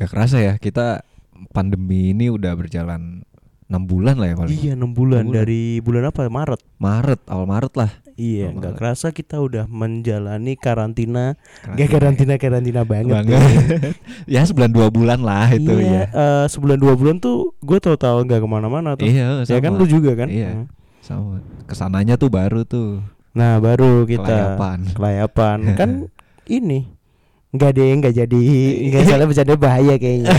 Gak kerasa ya kita pandemi ini udah berjalan enam bulan lah ya paling. Iya, 6 bulan. Enam bulan. dari bulan apa? Maret. Maret, awal Maret lah. Iya, Oh, nggak kerasa kita udah menjalani karantina. Karantina. Gak karantina karantina banget. Banget. ya sebulan dua bulan lah itu iya, ya. eh, sebulan dua bulan tuh gue total nggak ke mana-mana tuh. Iya, ya kan sama. lu juga kan? Iya. Hmm. Sama. Ke sananya tuh baru tuh. Nah baru kita Kelayapan. kelayapan kan ini nggak deh nggak jadi nggak salah bercanda bahaya kayaknya.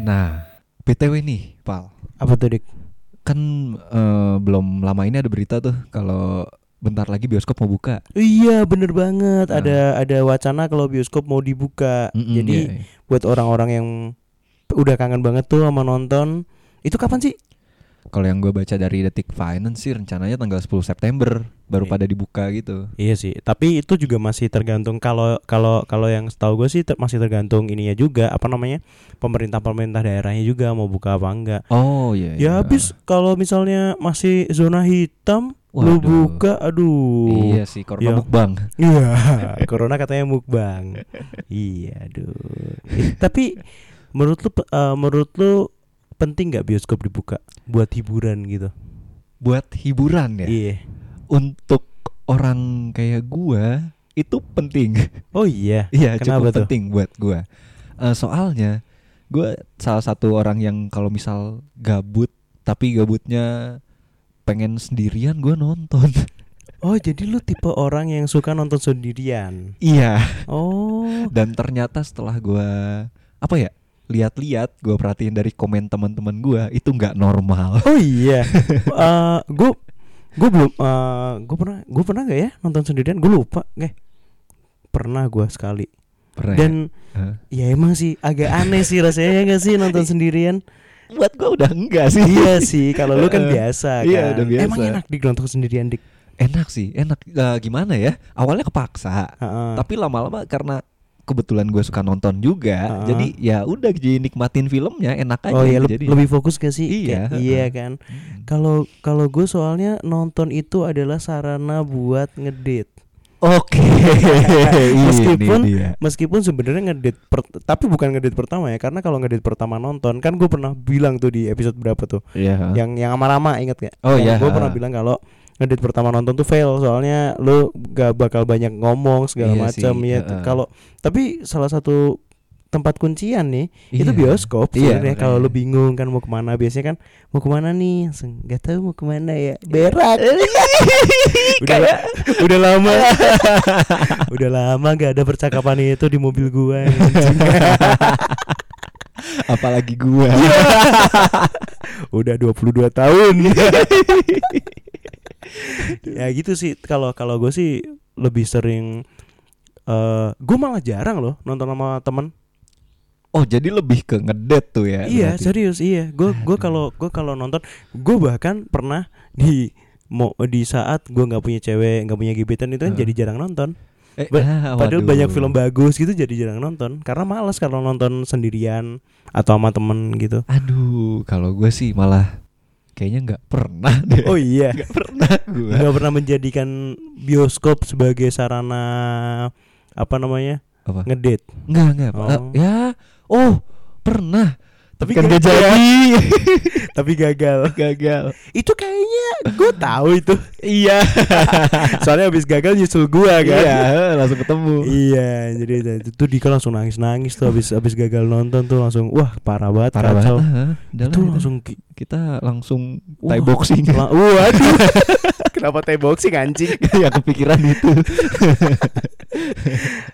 Nah, BTW nih, Pal. Apa tuh dik? Kan eh, belum lama ini ada berita tuh kalau bentar lagi bioskop mau buka. Iya bener banget. Nah. Ada ada wacana kalau bioskop mau dibuka. Mm-mm, Jadi iya, iya. buat orang-orang yang udah kangen banget tuh sama nonton, itu kapan sih? Kalau yang gue baca dari Detik Finance sih rencananya tanggal 10 September baru Iya. pada dibuka gitu. Iya sih, tapi itu juga masih tergantung kalau kalau kalau yang setahu gue sih ter- masih tergantung ininya juga apa namanya pemerintah pemerintah daerahnya juga mau buka apa enggak. Oh iya. Ya habis kalau misalnya masih zona hitam lu Waduh. buka, aduh. Iya sih, corona Ya. mukbang. Iya, corona katanya mukbang. iya, aduh. Eh, tapi menurut lu eh, menurut lu penting nggak bioskop dibuka buat hiburan gitu? Buat hiburan ya. Iya. Untuk orang kayak gua itu penting. Oh iya. Iya, cukup tuh? penting buat gua. Eh, soalnya gua salah satu orang yang kalau misal gabut tapi gabutnya pengen sendirian gua nonton. Oh, jadi lu tipe orang yang suka nonton sendirian. iya. Oh. Dan ternyata setelah gua apa ya? Lihat-lihat gua perhatiin dari komen teman-teman gua itu nggak normal. Oh iya. Eh gue gue belum eh gue pernah gue pernah gak ya nonton sendirian? Gue lupa, eh pernah gue sekali. Pernah ya? Dan Hah? ya emang sih agak aneh sih rasanya gak sih nonton sendirian? buat gua udah enggak sih. iya sih, kalau lu kan biasa kan. Iya, udah biasa. Emang enak nonton sendirian dik. Enak sih, enak. Eh, gimana ya? Awalnya kepaksa, Heeh. tapi lama-lama karena kebetulan gue suka nonton juga, Heeh. jadi ya udah jadi nikmatin filmnya enak aja. Oh iya, jadi. lebih fokus gak sih? Iya, Kayak- iya kan. Kalau kalau gue soalnya nonton itu adalah sarana buat ngedate. Oke. Ini Meskipun dia. Meskipun sebenarnya ngedate per- tapi bukan ngedate pertama ya karena kalau ngedate pertama nonton kan gue pernah bilang tuh di episode berapa tuh Iya. yang yang sama Rama inget gak? Oh, iya. Gue pernah bilang kalau ngedate pertama nonton tuh fail soalnya lu gak bakal banyak ngomong segala Iya macam ya. heeh. Kalau tapi salah satu tempat kuncian nih itu Iya. bioskop Iya, sebenarnya kalau lu bingung kan mau ke mana biasanya kan mau ke mana nih langsung nggak tahu mau ke mana ya berak udah, Kayak- udah lama udah lama gak ada percakapan itu di mobil gua anjing. Apalagi gua. udah 22 tahun ya gitu sih kalau kalau gue sih lebih sering eh gue malah jarang loh nonton sama temen Oh, jadi lebih ke ngedate tuh ya. iya berarti. serius iya gue gue kalau gue kalau nonton gue bahkan pernah di mau di saat gue nggak punya cewek nggak punya gebetan itu kan Heeh. jadi jarang nonton Eh, Ba- ah, padahal banyak film bagus gitu jadi jarang nonton karena malas kalau nonton sendirian atau sama temen gitu Aduh, kalau gue sih malah kayaknya nggak pernah deh. oh iya nggak pernah gue. nggak pernah menjadikan bioskop sebagai sarana apa namanya Apa? ngedate Enggak, enggak. Oh. Ya, oh, pernah. Tapi kan gak jadi. tapi gagal gagal. itu kayaknya gue tahu itu Iya. soalnya habis gagal nyusul gua kan Iya, langsung ketemu. iya jadi itu tuh Dika langsung nangis nangis tuh habis habis gagal nonton tuh langsung wah parah banget Parah banget. kacau. Udah itu langsung ki- kita langsung Wah. Thai boxing. la- waduh kenapa Thai boxing anjing ya kepikiran itu.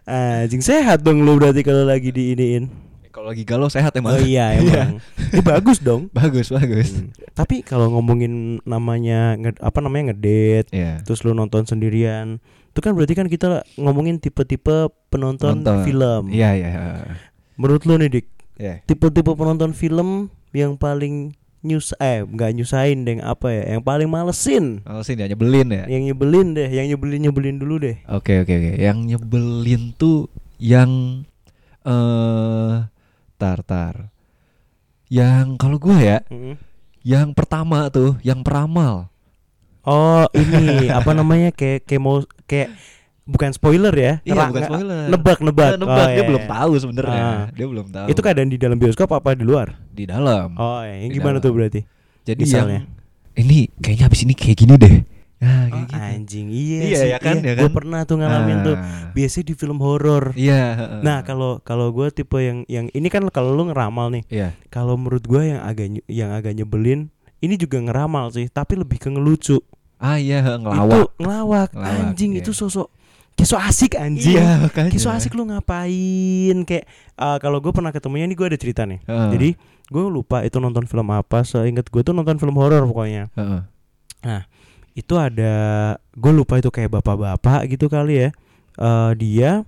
anjing sehat dong lu berarti kalau lagi diiniin Kalau lagi galau sehat emang. oh iya emang Ini bagus dong Bagus, bagus. Hmm. Tapi kalau ngomongin namanya apa namanya ngedate, Iya. terus lu nonton sendirian, itu kan berarti kan kita ngomongin tipe-tipe penonton Nonton. film. Iya, iya. Menurut lu nih Dik, Iya. tipe-tipe penonton film yang paling nyus eh nggak nyusahin deh apa ya yang paling malesin Oh sih dia nyebelin ya. yang nyebelin deh yang nyebelin nyebelin dulu deh Oke oke oke. Yang nyebelin tuh yang eh tar tar. Yang kalau gua ya, Mm-mm. yang pertama tuh, yang peramal. oh ini apa namanya kayak kayak mau kayak bukan spoiler ya Iya bukan spoiler. nebak nebak Nah, nebak. Oh, dia iya, belum iya. tahu sebenarnya. Ah. Dia belum tahu. itu keadaan di dalam bioskop apa di luar di dalam. oh yang Di gimana dalam. tuh berarti Jadi misalnya. yang ini kayaknya habis ini kayak gini deh. Nah, kayak Oh, gitu. anjing iya, Iya, sih, ya kan, ya Gue kan? pernah tuh ngalamin tuh Ah. biasanya di film horor Iya. heeh. nah kalau kalau gue tipe yang yang ini kan kalau lu ngeramal nih Iya. kalau menurut gue yang agak yang agak nyebelin ini juga ngeramal sih tapi lebih ke ngelucu Ah iya heeh, itu ngelawak. ngelawak, Ngelawak, anjing iya. itu sosok kayak so asik anjing Iya, makanya. kayak so asik lu ngapain kayak eh, kalau gue pernah ketemunya ini gue ada cerita nih Heeh. jadi gue lupa itu nonton film apa seingat gue tuh nonton film horor pokoknya Heeh. Itu ada gue lupa itu kayak bapak-bapak gitu kali ya Eh dia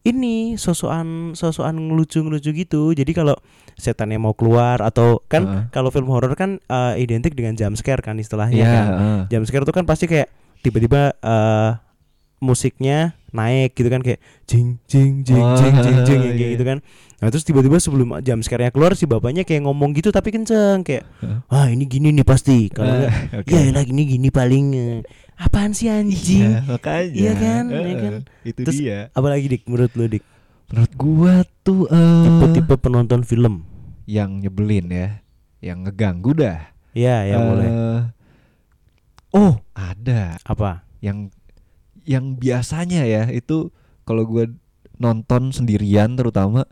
ini sosokan sosokan ngelucu ngelucu gitu jadi kalau setannya mau keluar atau kan Heeh. kalau film horor kan eh, identik dengan jump scare kan istilahnya Iya, kan heeh. jump scare tuh kan pasti kayak tiba-tiba eh musiknya naik gitu kan kayak jing jing jing Oh, jing jing jing yang kayak iya. gitu kan nah terus tiba-tiba sebelum jump scare-nya keluar si bapaknya kayak ngomong gitu tapi kenceng kayak Heeh. ah ini gini nih pasti kalau enggak Eh, oke. ya elah gini gini paling eh, apaan sih anjing Iya, makanya. Iya kan, iya Heeh, kan. Itu Terus- dia. apalagi dik menurut lu dik Menurut gua tuh eh tipe-tipe penonton film yang nyebelin ya, yang ngeganggu dah. ya ya Eh, boleh Oh, ada apa yang yang biasanya ya itu kalau gua nonton sendirian terutama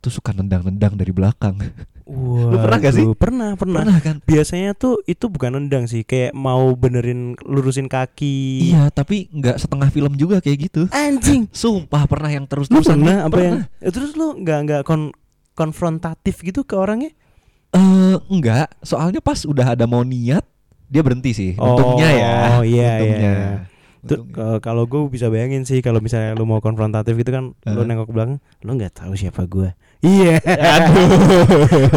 tuh suka nendang-nendang dari belakang. Wah, pernah gak sih? pernah pernah Pernah kan? biasanya tuh itu bukan nendang sih kayak mau benerin lurusin kaki Iya, tapi nggak setengah film juga kayak gitu. anjing Sumpah pernah yang terus lu terusan pernah apa yang terus lu nggak nggak kon konfrontatif gitu ke orangnya Eh enggak, soalnya pas udah ada mau niat dia berhenti sih. Untungnya ya. Oh, iya, Untungnya. iya, iya. Tuh, ke- kalau gue bisa bayangin sih kalau misalnya lu mau konfrontatif gitu kan lu Heeh. nengok ke belakang lu nggak tahu siapa gue iya.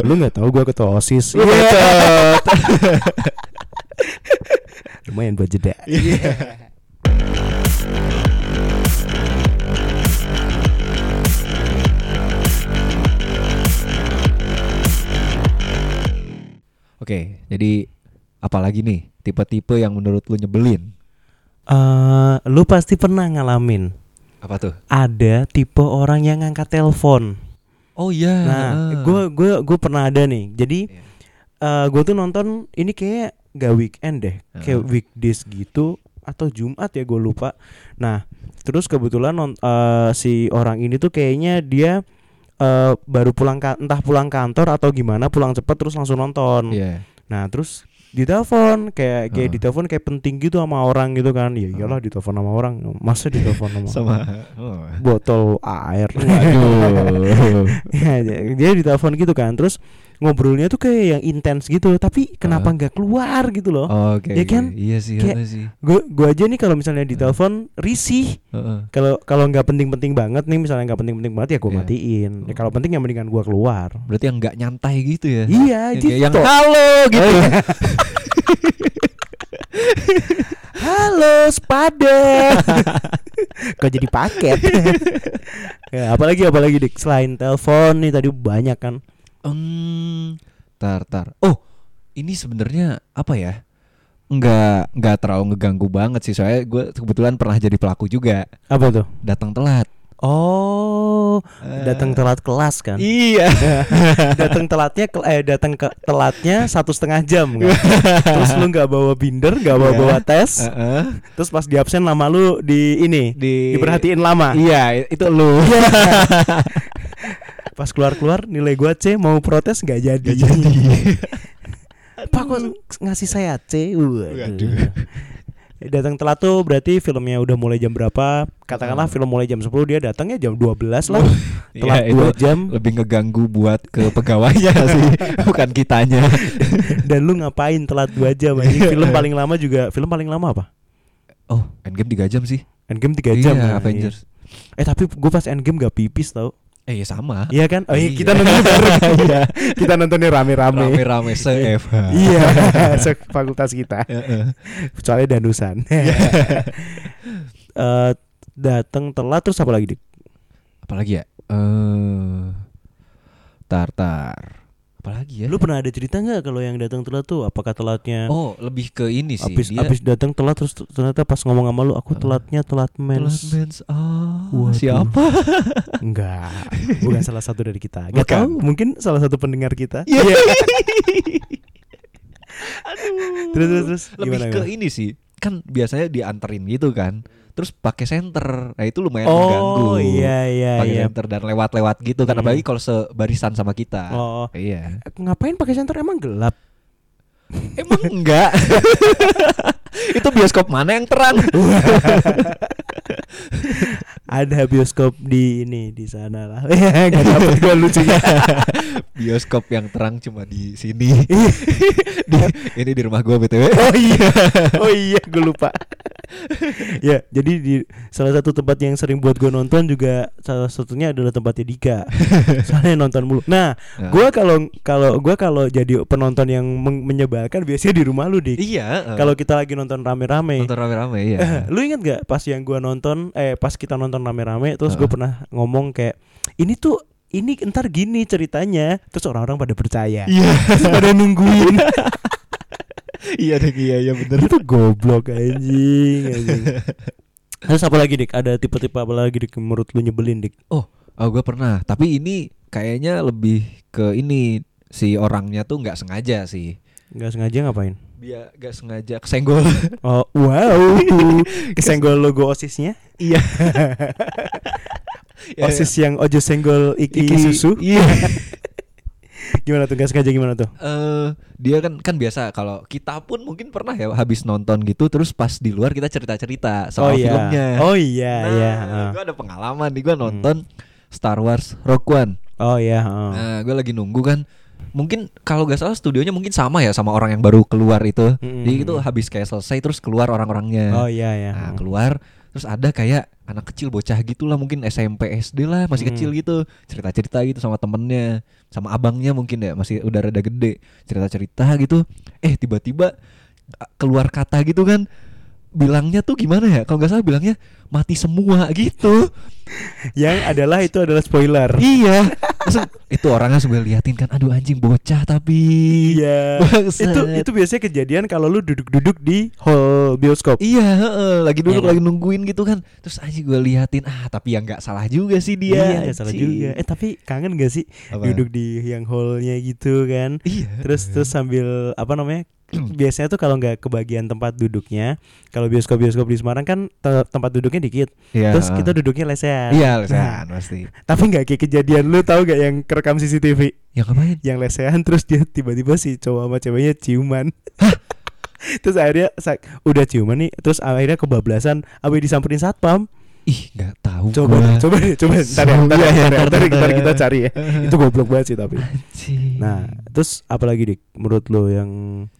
Lu nggak tahu gue ketua osis. Lu Iya. lumayan buat jeda. Oke, jadi apalagi nih tipe-tipe yang menurut lu nyebelin? Eh, lu pasti pernah ngalamin Apa tuh? ada tipe orang yang ngangkat telepon Oh iya. nah gue gue gue pernah ada nih jadi Iya. eh gue tuh nonton ini kayak gak weekend deh kayak Heeh. weekdays gitu atau Jumat ya gue lupa nah terus kebetulan non, eh, si orang ini tuh kayaknya dia eh, baru pulang entah pulang kantor atau gimana pulang cepet terus langsung nonton Iya. nah terus ditelepon kayak kayak Heeh. ditelepon kayak penting gitu sama orang gitu kan ya iyalah ditelepon sama orang masa ditelepon sama, Sama. Oh. botol air Waduh. ya, dia dia ditelepon gitu kan terus ngobrolnya tuh kayak yang intens gitu tapi kenapa Ah. nggak keluar gitu loh Oke. Ya kan? Iya sih, Kayak- iya sih. gue gue aja nih kalau misalnya ditelepon risih Heeh. kalau kalau nggak penting-penting banget nih misalnya nggak penting-penting banget ya gue Iya. matiin ya, kalau penting yang mendingan gue keluar Berarti yang nggak nyantai gitu ya? iya Yang gitu yang halo gitu. Oh, iya. halo sepada kok jadi paket ya, apalagi apalagi dik selain telepon nih tadi banyak kan Hmm, tar tar. Oh, ini sebenarnya apa ya? Nggak nggak terlalu ngeganggu banget sih soalnya gue kebetulan pernah jadi pelaku juga apa tuh datang telat. oh datang Eh, telat kelas kan Iya. datang telatnya eh datang ke telatnya satu setengah jam kan? terus lu nggak bawa binder nggak bawa Iya. bawa tes Heeh. terus pas di absen nama lu di ini Di diperhatiin lama Iya, itu lu. pas keluar keluar nilai gua C mau protes nggak jadi Nggak jadi. pak kok ngasih saya C Waduh. waduh datang telat tuh berarti filmnya udah mulai jam berapa katakanlah Hmm. film mulai jam 10 dia datangnya jam 12 lah Iya, telat dua jam lebih ngeganggu buat ke pegawainya sih, bukan kitanya. dan lu ngapain telat dua jam anjing film paling lama juga film paling lama apa Oh, endgame 3 jam sih. Endgame 3 jam Iya, kan? Avengers. Eh tapi gue pas Endgame gak pipis tau Eh ya sama. Iya kan? Oh iya, Iya. kita nonton bareng. Iya. kita nontonnya rame-rame. Rame-rame se FH. Iya, se- fakultas kita. Heeh. Soalnya danusan. Eh datang telat terus apa lagi, Dik? Apalagi ya? Eh tar tar. Apalagi ya? Lu pernah ada cerita nggak kalau yang datang telat tuh apakah telatnya Oh, lebih ke ini sih. Abis dia abis datang telat terus ternyata pas ngomong sama lu aku telatnya telat Telat mens. mens. Ah, Waduh. siapa? Enggak, bukan salah satu dari kita. Gak tahu, mungkin salah satu pendengar kita. Iya. Terus terus terus Lebih gimana, ke gimana? ini sih. Kan biasanya dianterin gitu kan. Terus pakai senter. Nah, itu lumayan Oh mengganggu. iya iya pakai iya. senter dan lewat-lewat gitu kan Mm. apalagi kalau sebarisan sama kita. Oh, oh. Iya. ngapain pakai senter emang gelap? Emang enggak? itu bioskop mana yang terang? Ada bioskop di ini di sana lah. Dapet gue lucunya. bioskop yang terang cuma di sini. di, ini di rumah gua BTW. Oh iya, oh iya, gue lupa. ya, jadi di salah satu tempat yang sering buat gue nonton juga salah satunya adalah tempatnya Dika. Soalnya nonton mulu. Nah, Nah. gue kalau kalau gue kalau jadi penonton yang men- menyebalkan biasanya di rumah lu dik. Iya. Kalau kita lagi nonton rame-rame. nonton rame-rame iya. Eh, lu ingat gak pas yang gua nonton eh pas kita nonton rame-rame terus gue Heeh. pernah ngomong kayak ini tuh ini ntar gini ceritanya terus orang-orang pada percaya Iya. terus pada nungguin iya deh iya iya bener. itu goblok anjing, anjing. terus apa lagi dik ada tipe-tipe apa lagi dik menurut lu nyebelin dik Oh, oh gue pernah. Tapi ini kayaknya lebih ke ini si orangnya tuh nggak sengaja sih. nggak sengaja ngapain Dia nggak sengaja kesenggol. oh wow kesenggol logo osisnya iya. Ya, osis yang ojo senggol iki, Iki susu Iya. Gimana tuh nggak sengaja gimana tuh Eh, dia kan kan biasa kalau kita pun mungkin pernah ya habis nonton gitu terus pas di luar kita cerita-cerita soal oh iya filmnya. oh iya nah, iya heeh. gue ada pengalaman nih gue nonton Star Wars Rogue One. oh iya heeh. Nah, gue lagi nunggu kan. Mungkin kalau gak salah studionya mungkin sama ya sama orang yang baru keluar itu. Mm-mm. Jadi itu habis kayak selesai terus keluar orang-orangnya. oh iya iya Nah, keluar terus ada kayak anak kecil bocah gitulah mungkin SMP SD lah masih Hmm. kecil gitu. Cerita-cerita gitu sama temennya sama abangnya mungkin ya masih udah rada gede. Cerita-cerita gitu. Eh tiba-tiba a- keluar kata gitu kan bilangnya tuh gimana ya? Kalau nggak salah bilangnya mati semua gitu. Yang adalah itu adalah spoiler. iya langsung itu orangnya gue liatin kan aduh anjing bocah tapi Iya. Itu itu biasanya kejadian kalau lu duduk-duduk di hall bioskop. Iya, heeh, lagi duduk Iya, lagi nungguin gitu kan. Terus aja gue liatin, ah tapi ya nggak salah juga sih dia. Iya, nggak salah anjing. juga. Eh tapi kangen gak sih Apa? duduk di yang hallnya gitu kan? Iya. Terus terus sambil apa namanya? Biasanya tuh kalau nggak kebagian tempat duduknya, kalau bioskop-bioskop di Semarang kan te- tempat duduknya dikit. Iya. Terus kita duduknya lesehan. Iya, Nah, lesehan pasti. tapi nggak kayak kejadian lu tahu gak yang kerekam CCTV Ya ngapain? yang lesehan terus dia tiba-tiba si cowok sama ceweknya ciuman. terus akhirnya udah ciuman nih, terus akhirnya kebablasan, abe disamperin satpam. Ih, nggak tahu. Coba gua. coba coba ntar ya, ntar ya, ntar ya, ntar, ntar ya, kita cari ya. Itu goblok banget sih tapi. Anjing. Nah, terus apalagi dik menurut lo yang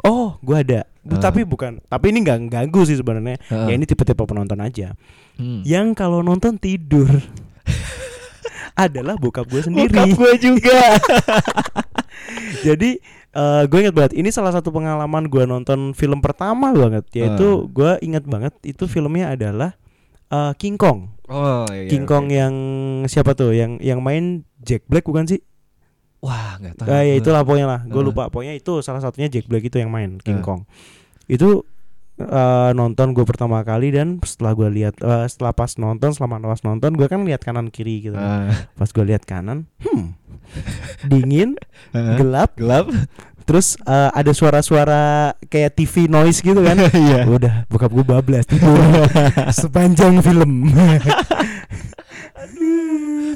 Oh, gua ada. Ah. Tapi bukan, tapi ini nggak ganggu sih sebenarnya. Heeh. Ya ini tipe-tipe penonton aja. Hmm. Yang kalau nonton tidur adalah bokap gue sendiri. Bokap gue juga. Jadi eh gue ingat banget ini salah satu pengalaman gue nonton film pertama banget yaitu gue ingat banget itu filmnya adalah eh, King Kong. oh, iya. King. Kong yang siapa tuh? Yang yang main Jack Black bukan sih? Wah, nggak tahu. Ah ya itulah pokoknya lah. Gue Heeh. lupa. Pokoknya itu salah satunya Jack Black itu yang main King Heeh. Kong. Itu eh, nonton gue pertama kali dan setelah gue lihat eh, setelah pas nonton selama pas nonton gue kan lihat kanan kiri gitu. Ah, Pas gue lihat kanan, hmm, dingin, heeh. gelap, gelap. Terus eh, ada suara-suara kayak TV noise gitu kan. Iya. Udah bokap gue bablas tidur sepanjang film.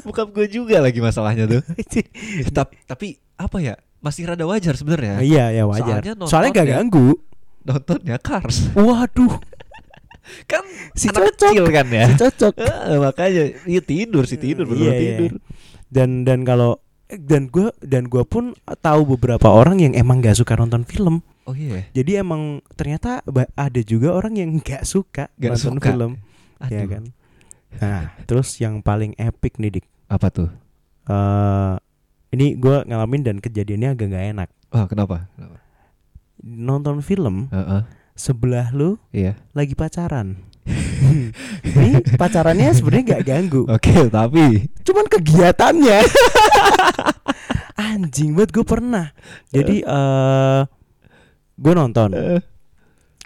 Bokap gue juga lagi masalahnya tuh. tapi, tapi apa ya? Masih rada wajar sebenarnya. iya ya wajar. Soalnya Soalnya gak ganggu. Nontonnya Cars. Waduh, kan si anak cocok, kecil kan ya. si cocok. Eh, makanya iya tidur sih tidur bener Iya, iya. tidur. Dan dan kalau dan gue dan gua pun tahu beberapa orang yang emang gak suka nonton film. Oh iya. Jadi emang ternyata ada juga orang yang gak suka Gak nonton suka. film, Aduh. ya kan. Nah, terus yang paling epic nih dik, Apa tuh? eh ini gue ngalamin dan kejadiannya agak gak enak. Oh, kenapa? Kenapa? Nonton film Heeh. sebelah lu Iya. lagi pacaran. ini pacarannya sebenarnya gak ganggu, Oke, tapi cuman kegiatannya. Anjing banget gue pernah. Jadi eh gue nonton. Eh,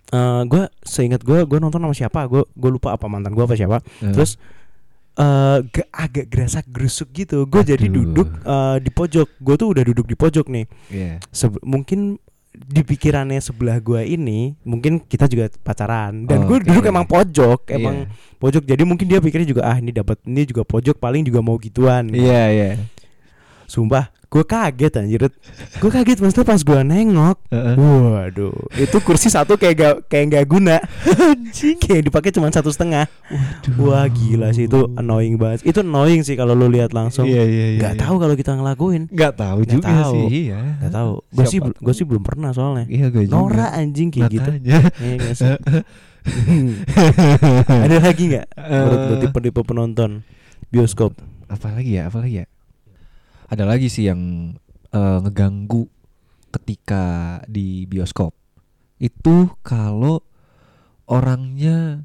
eh gue seingat gue gue nonton sama siapa gue gue lupa apa mantan gue apa siapa eh. terus eh ga- agak gerasak gerusuk gitu gue jadi duduk eh, di pojok gue tuh udah duduk di pojok nih Iya. Sebe- mungkin di pikirannya sebelah gue ini mungkin kita juga pacaran dan gue Oke. duduk emang pojok emang Iya. pojok jadi mungkin dia pikirnya juga ah ini dapat ini juga pojok paling juga mau gituan Iya, iya. sumpah gue kaget anjir gue kaget maksudnya pas gue nengok. Waduh, itu kursi satu kayak gak kayak nggak guna, kayak dipakai cuma satu setengah. Wah gila sih itu annoying banget. Itu annoying sih kalau lu lihat langsung. Iya, iya, iya. Gak iya. tahu kalau kita ngelakuin. Nggak tahu Nggak juga tahu. sih. Iya. Gak tahu. Gue sih gue sih belum pernah soalnya. Iya, gue juga. Nora anjing kayak gitu. Iya? Ada lagi nggak? Menurut lu Eh. tipe-tipe penonton bioskop? Apalagi ya, apalagi ya. Ada lagi sih yang eh, ngeganggu ketika di bioskop. Itu kalau orangnya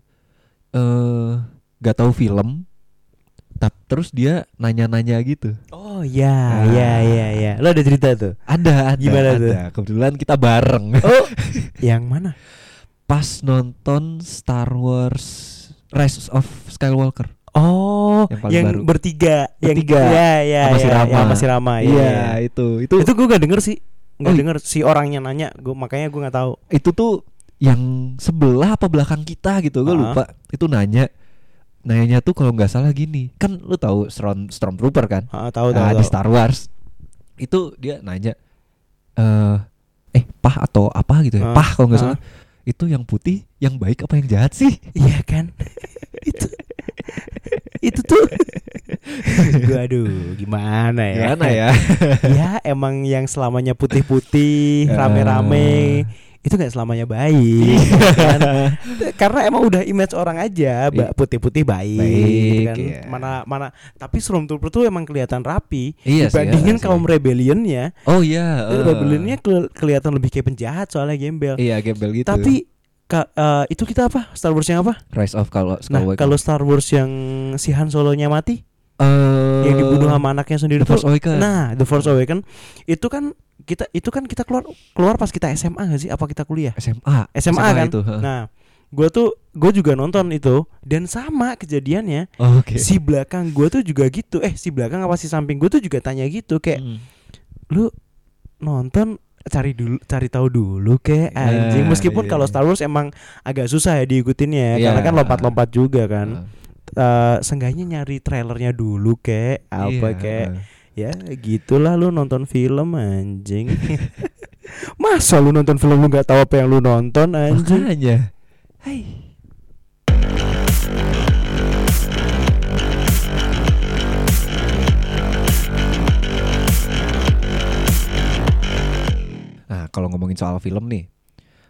eh gak tahu film, tap terus dia nanya-nanya gitu. Oh ya, Ah. ya, ya, ya. Lo ada cerita tuh? Ada, ada, Gimana tuh? ada. Kebetulan kita bareng. Oh, yang mana? Pas nonton Star Wars Rise of Skywalker. Oh, Yang yang baru. bertiga, Bertiga. yang ya, ya, Sama si ya, Rama. yang masih Rama, ya, Iya, ya. itu. Itu Itu gue gak denger sih, nggak Oh, denger si orangnya nanya, gue makanya gue nggak tahu. itu tuh yang sebelah apa belakang kita gitu gue Ah. lupa itu nanya nanyanya tuh kalau nggak salah gini kan lu tahu Storm Stormtrooper kan Ah, tahu tahu. Nah, di. Star Wars itu dia nanya eh eh pah atau apa gitu ya Ah, pah kalau nggak ah. salah itu yang putih yang baik apa yang jahat sih Iya kan? itu itu tuh. gue aduh, gimana ya? gimana ya ya emang yang selamanya putih-putih, Ah. rame-rame itu nggak selamanya baik kan? karena emang udah image orang aja putih-putih baik, Baik, kan iya. mana mana tapi Stormtrooper tuh emang kelihatan rapi Iya dibandingin iya kaum rebellionnya oh iya eh. rebellionnya ke- kelihatan lebih kayak penjahat soalnya gembel iya gembel gitu tapi ka- eh, itu kita apa? Star Wars yang apa? Rise of kalau nah kalau Star Wars yang si Han Solo-nya mati? Yang dibunuh sama anaknya sendiri The Force tuh Awakens. nah The Force Awakens. Itu kan kita itu kan kita keluar keluar pas kita SMA gak sih? Apa kita kuliah? SMA SMA, kan? itu nah gue tuh gue juga nonton itu dan sama kejadiannya. Oh, oke. Si belakang gue tuh juga gitu. Eh si belakang apa si samping gue tuh juga tanya gitu kayak Hmm. lu nonton cari dulu cari tahu dulu kayak anjing Nah, meskipun iya. kalau Star Wars emang agak susah ya diikutinnya Iya. karena kan lompat-lompat juga kan Heeh. Eh seenggaknya nyari trailernya dulu kayak apa Iya, kayak heeh. ya gitulah lu nonton film anjing masa lu nonton film lu nggak tahu apa yang lu nonton anjing Makanya. Hai. Kalau ngomongin soal film nih,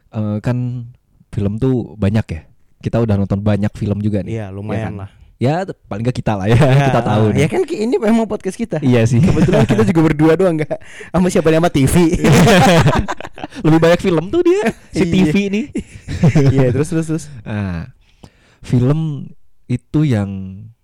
eh, kan film tuh banyak ya. Kita udah nonton banyak film juga nih. iya lumayan kan? lah Ya, paling gak kita lah ya, kita tahu nih. ya kan ki- ini memang podcast kita Iya sih. kebetulan kita juga berdua doang nggak sama siapa sama TV Lebih banyak film tuh dia, si Iya. TV nih. iya terus terus terus Nah, film itu yang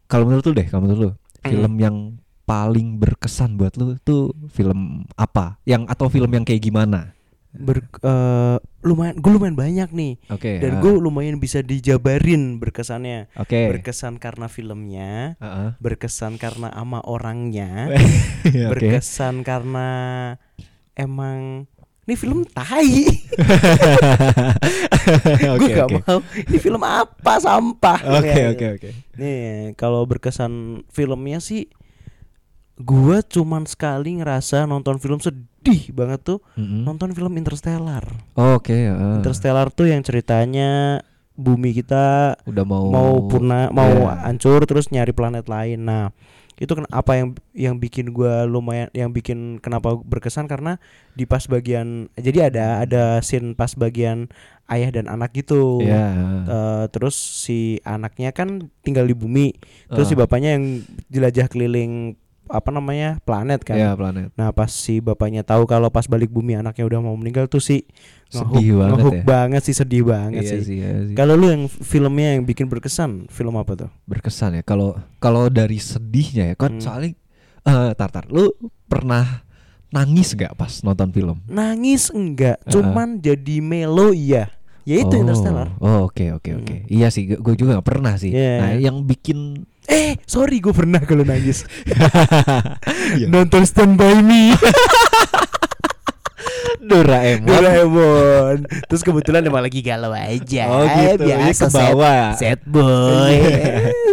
kalau menurut lu deh, kalau menurut lu, Hmm. film yang paling berkesan buat lu tuh film apa? Yang atau film yang kayak gimana? Ber, eh, lumayan gue lumayan banyak nih Oke. dan ah, gue lumayan bisa dijabarin berkesannya Oke. berkesan karena filmnya Heeh. berkesan karena ama orangnya Oke. berkesan karena emang ini film tai gue Oke, gak oke. mau ini film apa sampah Oke Ya, oke ya. oke. nih kalau berkesan filmnya sih gue cuman sekali ngerasa nonton film sedih banget tuh Mm-mm. nonton film Interstellar Oke. heeh. Interstellar tuh yang ceritanya bumi kita udah mau mau purna mau Iya. hancur terus nyari planet lain. Nah, itu kan apa yang yang bikin gua lumayan yang bikin kenapa berkesan karena di pas bagian jadi ada ada scene pas bagian ayah dan anak gitu. Iya. Eh, terus si anaknya kan tinggal di bumi, terus si Ah. bapaknya yang jelajah keliling apa namanya planet kan. Iya, planet. Nah pas si bapaknya tahu kalau pas balik bumi anaknya udah mau meninggal tuh sih Sedih banget ya. banget sih sedih banget Iya sih. sih, iya sih. Kalau lu yang filmnya yang bikin berkesan film apa tuh? berkesan ya kalau kalau dari sedihnya ya kan Hmm. soalnya eh tar tar lu pernah nangis gak pas nonton film Nangis enggak, Heeh. cuman jadi melo iya. Ya itu Oh, Interstellar. oh oke oke oke iya sih gue juga gak pernah sih Iya. nah yang bikin Eh, sorry gue pernah kalau nangis. Iya. Nonton Stand By Me Doraemon Doraemon. Terus kebetulan emang lagi galau aja. oh gitu biasa ke bawah Sad boy.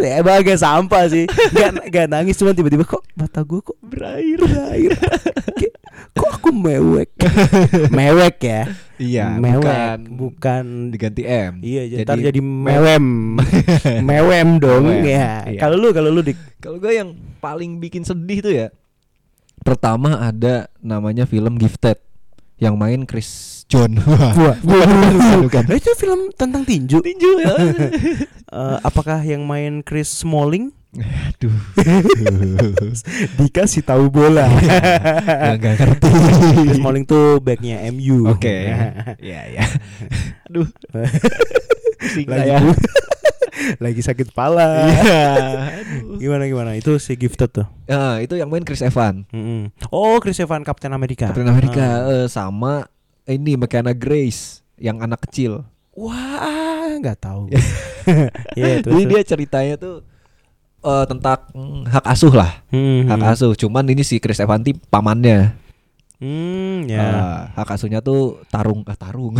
Emang agak sampah sih. Gak, gak nangis cuma tiba-tiba kok mata gue kok berair berair. Kok aku mewek. mewek ya. iya mewek. bukan Bukan. diganti M Iya, jadi, Jadi ntar jadi mewem. mewem dong Mewem, ya. iya. Kalau lu kalau lu dik. kalau gue yang paling bikin sedih tuh ya pertama ada namanya film Gifted yang main Chris John Wah, bukan, bukan. Itu film tentang tinju. tinju ya Eh, apakah yang main Chris Smalling? Aduh Dikasih tahu bola. nggak nggak ngerti Chris Smalling tuh backnya MU. Oke. Ya ya. Aduh. Lagi saya. lagi sakit kepala. Iya. Aduh. Gimana gimana? Itu si Gifted tuh. Ya, itu yang main Chris Evans. Mm-mm. Oh, Chris Evans Captain America. Captain America Ah. eh, sama ini McKenna Grace yang anak kecil. Wah, nggak tahu. Iya, Jadi dia ceritanya tuh eh, tentang hak asuh lah, Hmm, hak asuh. Cuman ini si Chris Evans ini pamannya. Hmm, ya. Ah, hak asuhnya tuh tarung, ah, tarung.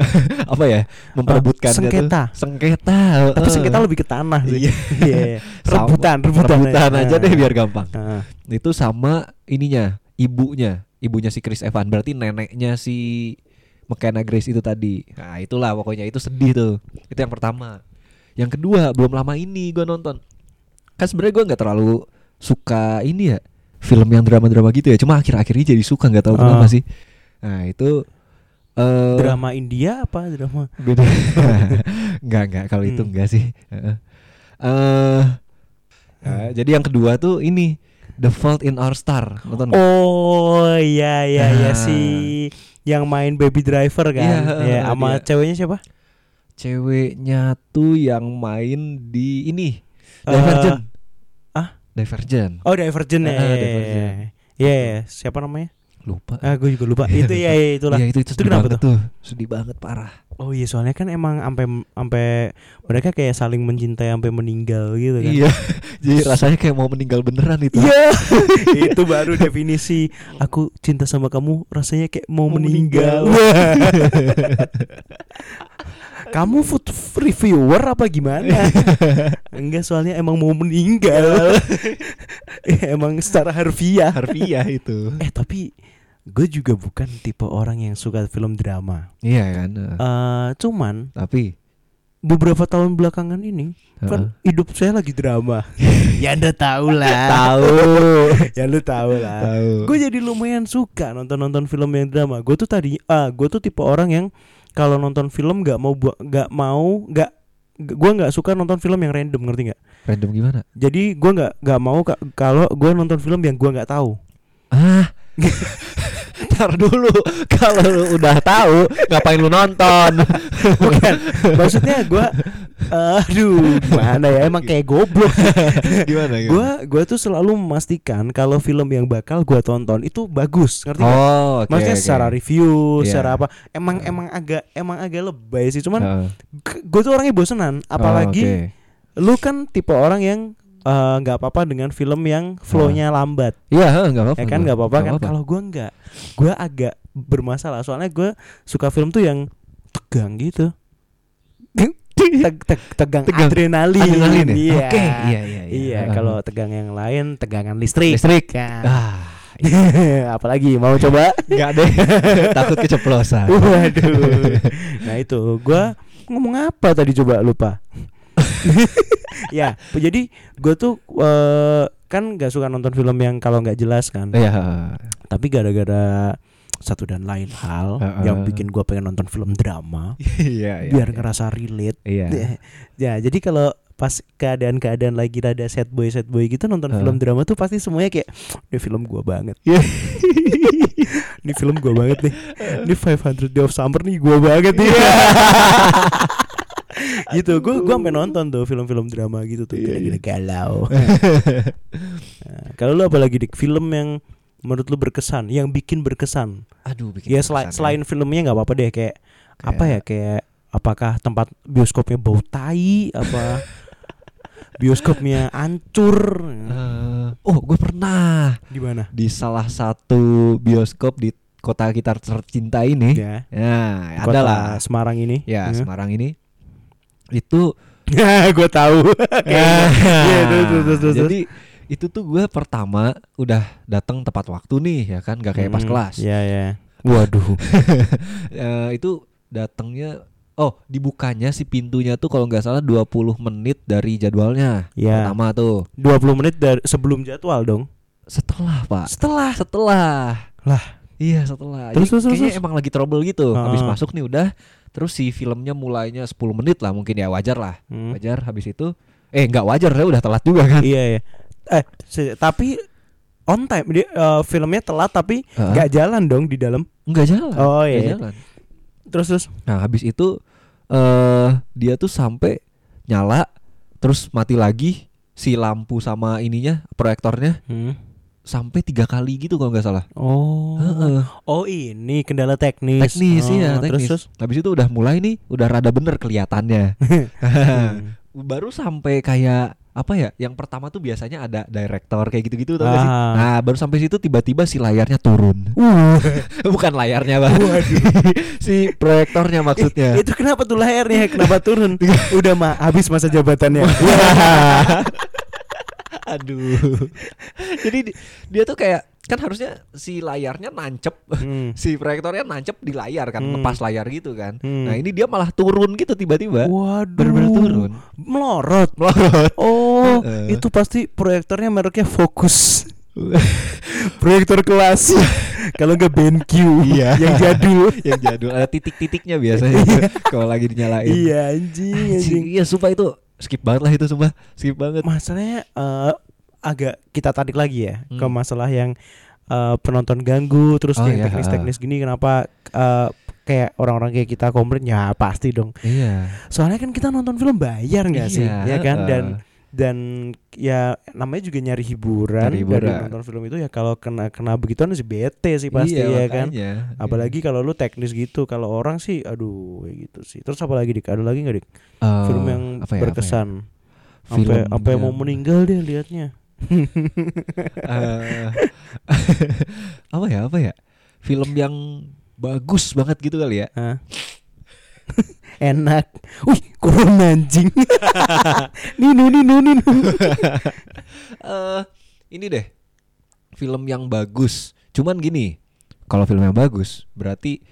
Apa ya? Memperebutkan sengketa. Sengketa. Tapi eh. sengketa lebih ke tanah sih. Iya. Sama- rebutan, rebutan, rebutan aja deh biar gampang. Ah. itu sama ininya ibunya ibunya si Chris Evans berarti neneknya si McKenna Grace itu tadi nah itulah pokoknya itu sedih tuh itu yang pertama yang kedua belum lama ini gue nonton kan sebenarnya gue nggak terlalu suka ini ya film yang drama-drama gitu ya cuma akhir-akhir ini jadi suka nggak tahu Ah. kenapa sih nah itu eh Drama India apa drama? beda nggak nggak kalau itu Hmm. enggak sih Heeh. eh nah, jadi yang kedua tuh ini The Fault in Our Star nonton? Oh iya iya iya Ah. si yang main Baby Driver kan. Ya, sama dia. ceweknya siapa? ceweknya tuh yang main di ini Eh, Divergent ah? Divergent Oh Divergent ya. Ah, Iya, iya, Divergent. iya. Iya, iya. siapa namanya? lupa Ah, gue juga lupa. itu ya, ya itulah. Iya, itu, itu Itu kenapa banget tuh sedih banget parah Oh iya, soalnya kan emang sampai sampai mereka kayak saling mencintai sampai meninggal gitu kan. iya jadi rasanya kayak mau meninggal beneran itu Iya, itu baru definisi aku cinta sama kamu rasanya kayak mau, Mau meninggal. Kamu food reviewer apa gimana? Enggak, soalnya emang mau meninggal. emang secara harfiah. harfiah itu Eh tapi gue juga bukan tipe orang yang suka film drama. iya kan. Eh cuman tapi beberapa tahun belakangan ini kan hidup saya lagi drama. ya anda tahu lah. tahu ya lu tahu lah. tahu gue jadi lumayan suka nonton nonton film yang drama gue tuh tadi ah gue tuh tipe orang yang kalau nonton film nggak mau nggak mau nggak gue nggak suka nonton film yang random ngerti nggak? Random gimana? Jadi gue nggak nggak mau ka- kalau gue nonton film yang gue nggak tahu. Ah. Ntar dulu Kalau lu udah tahu Ngapain lu nonton? Bukan maksudnya gue aduh gimana ya emang kayak goblok Gimana gue gue tuh selalu memastikan kalau film yang bakal gue tonton itu bagus ngerti Oh oke Maksudnya oke. secara review, Iya. secara apa? Emang emang agak emang agak lebay sih. Cuman Heeh. gue tuh orangnya bosenan apalagi Oh, oke. lu kan tipe orang yang eh, nggak apa-apa dengan film yang flow-nya lambat Iya heeh, nggak apa-apa ya kan gua. nggak apa-apa kan kalau gue nggak gue agak bermasalah soalnya gue suka film tuh yang tegang gitu Teg- teg- tegang, Tegang. adrenalin, Adrenalin ya? iya. Oke, iya, iya, iya. iya kalau tegang yang lain tegangan listrik. Listrik. Kan Ah apalagi mau coba? Enggak deh. Takut keceplosan. Waduh. Nah itu. Gua ngomong apa tadi coba? Lupa. ya, jadi gue tuh eh, kan nggak suka nonton film yang kalau nggak jelas kan. Iya Tapi gara-gara satu dan lain hal Heeh. yang bikin gua pengen nonton film drama Iya iya biar iya. ngerasa relate. Iya ya, jadi kalau pas keadaan-keadaan lagi rada sad boy sad boy gitu nonton Heeh. film drama tuh pasti semuanya kayak ini film gua banget. Iya. ini film gua banget nih. Ini 500 Day of Summer nih gua banget nih. Iya. gitu. Gua gua sampai nonton tuh film-film drama gitu tuh Iya, gila-gila galau. Nah, kalau lu apa lagi dik film yang menurut lu berkesan, yang bikin berkesan? Aduh, bikin Ya selain berkesan selain filmnya nggak apa-apa deh kayak, apa ya Kayak- kayak apakah tempat bioskopnya bau tai apa bioskopnya hancur Eh, oh, gue pernah di mana? di salah satu bioskop di kota kita tercinta ini. Ya, Ya, adalah. Semarang ini. Ya, Semarang ini itu Ya, gue tahu. Iya, terus, terus, terus, terus. Jadi itu tuh gue pertama udah datang tepat waktu nih ya kan gak kayak pas Hmm, kelas. Ya, ya. Waduh. Eh, itu datangnya oh dibukanya si pintunya tuh kalau nggak salah 20 menit dari jadwalnya. Ya. Pertama tuh. 20 menit dari sebelum jadwal dong. Setelah, Pak. Setelah. Setelah. Lah. Iya, setelah. Terus, Jadi terus, kayaknya terus. emang lagi trouble gitu. Habis Ah. masuk nih udah terus si filmnya mulainya 10 menit lah mungkin ya wajar lah. Hmm. Wajar habis itu eh nggak wajar saya udah telat juga kan. Iya, ya. Eh, tapi on time dia eh, filmnya telat tapi nggak jalan dong di dalam. Nggak jalan. Oh, iya. jalan. Terus terus. Nah habis itu eh dia tuh sampai nyala terus mati lagi si lampu sama ininya proyektornya Hmm. sampai tiga kali gitu kalau nggak salah. Oh. Heeh. Oh, ini kendala teknis. Teknis Oh, iya Terus teknis. terus. Habis itu udah mulai nih udah rada bener kelihatannya. Hmm. Baru sampai kayak apa ya? Yang pertama tuh biasanya ada director kayak gitu-gitu tau gak sih? Ah. Nah baru sampai situ tiba-tiba si layarnya turun. Uh. Bukan layarnya bang. si proyektornya maksudnya. Itu kenapa tuh layarnya kenapa turun? Udah mah habis masa jabatannya. Aduh. Jadi di- dia tuh kayak kan harusnya si layarnya nancep Hmm. si proyektornya nancep di layar kan, Hmm. lepas layar gitu kan. Hmm. Nah, ini dia malah turun gitu tiba-tiba. Waduh. Bener-bener turun. Melorot. Melorot. Oh, Heeh. itu pasti proyektornya mereknya Focus. Proyektor kelas. Kalau nggak BenQ Iya. yang jadul. Yang jadul ada titik-titiknya biasanya kalau lagi dinyalain. iya anjing, Anjing, anjing. Iya, sumpah itu skip banget lah itu sumpah. Skip banget. Masalahnya eh, agak kita tarik lagi ya ke Hmm. masalah yang eh, penonton ganggu terus Oh, yang iya, teknis-teknis gini kenapa eh, kayak orang-orang kayak kita komplain ya pasti dong. Iya. Soalnya kan kita nonton film bayar nggak sih, Iya, ya kan? Dan dan ya namanya juga nyari hiburan, Nyari dari hiburan. nonton film itu ya kalau kena kena begituan sih bete sih pasti Iya, ya kan. makanya. Apalagi kalau lu teknis gitu, kalau orang sih aduh gitu sih. Terus apa lagi dik? Ada lagi nggak dik? Eh, film yang apa ya, apa ya? berkesan. Sampai Film mau yang- meninggal deh liatnya. Eh, apa ya apa ya film yang bagus banget gitu kali ya? Enak. Wih, corona anjing. ninu ninu ninu. eh ini deh film yang bagus cuman gini kalau film yang bagus berarti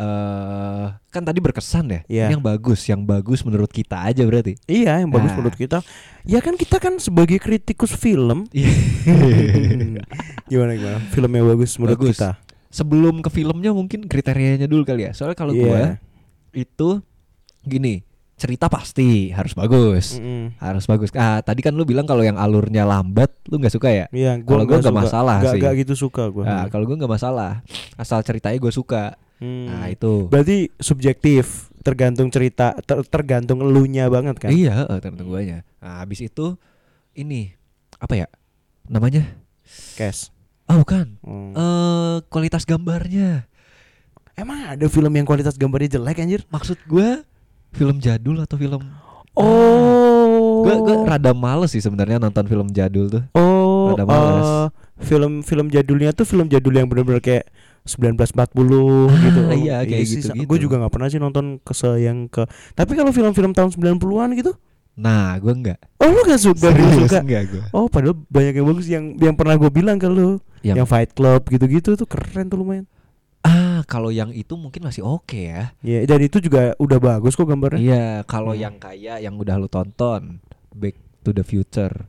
eh kan tadi berkesan ya Iya. Ini yang bagus yang bagus menurut kita aja berarti Iya, yang bagus Nah. menurut kita. Ya kan kita kan sebagai kritikus film. gimana gimana? Film yang bagus menurut Bagus. kita. sebelum ke filmnya mungkin kriterianya dulu kali ya soalnya kalau Iya. gua itu gini cerita pasti harus bagus Mm-mm. harus bagus ah tadi kan lu bilang kalau yang alurnya lambat lu nggak suka ya Iya, Kalau gua nggak masalah Nggak- sih. nggak gitu suka gua. Nah, kalau gue nggak masalah asal ceritanya gue suka Hmm. nah itu Berarti subjektif, tergantung cerita, ter- tergantung elunya banget kan. iya eh, tergantung guanya nah habis itu ini apa ya namanya Cash. oh bukan Hmm. eh kualitas gambarnya Emang ada film yang kualitas gambarnya jelek anjir? maksud gue film jadul atau film Oh. gue gue rada males sih sebenarnya nonton film jadul tuh Oh, Rada males. eh, film-film jadulnya tuh film jadul yang bener-bener kayak 1940 gitu. Ah, iya, kayak gitu-gitu. Gue juga nggak pernah sih nonton ke yang ke. Tapi kalau film-film tahun 90-an gitu, nah gue nggak oh lu gak suka, gak suka. enggak gue Oh, padahal banyak yang bagus yang yang pernah gue bilang ke lu. Yang- Yang Fight Club gitu-gitu tuh keren tuh lumayan. ah kalau yang itu mungkin masih oke ya Ya, dan itu juga udah bagus kok gambarnya. iya kalau Hmm. yang kayak yang udah lu tonton Back to the Future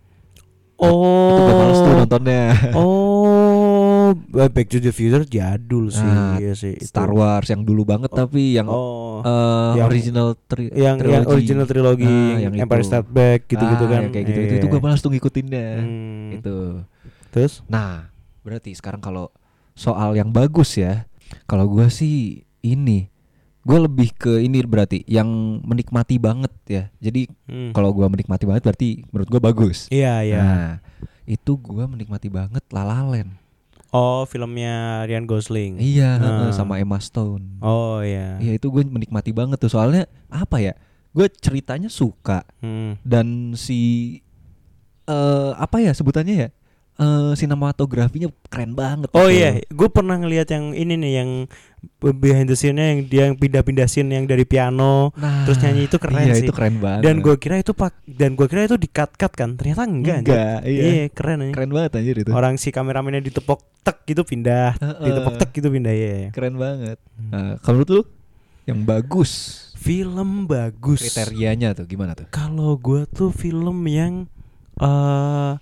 Oh. itu gue males tuh nontonnya Oh, Oh, Back to the Future jadul sih, Nah, iya sih. itu. Star Wars yang dulu banget tapi yang Oh, eh, yang- original tri yang yang trilogy. original trilogi, Ah, yang Empire itu. Strikes Back gitu-gitu Ah, kan. yang kayak gitu itu, Iya. itu gue malas tuh ngikutinnya Hmm. itu Terus? nah berarti sekarang kalau soal yang bagus ya kalau gue sih ini gue lebih ke ini berarti yang menikmati banget ya jadi Hmm. kalau gue menikmati banget berarti menurut gue bagus Iya, iya. nah itu gue menikmati banget La La Land Oh, filmnya Ryan Gosling. iya heeh, sama Emma Stone Oh, iya. iya itu gue menikmati banget tuh soalnya apa ya gue ceritanya suka Hmm. dan si eh apa ya sebutannya ya eh sinematografinya keren banget Oh gitu. iya, gue pernah ngelihat yang ini nih yang behind the scene-nya yang dia yang pindah-pindah scene yang dari piano nah, terus nyanyi itu keren iya, sih. itu keren banget dan gue kira itu pak dan gue kira itu di cut cut kan ternyata enggak, anjir. enggak iya. iya keren aja. keren banget anjir itu orang si kameramennya ditepok tek gitu pindah Heeh. ditepok tek gitu pindah ya keren banget nah, kalau lu yang bagus film bagus kriterianya tuh gimana tuh kalau gue tuh film yang eh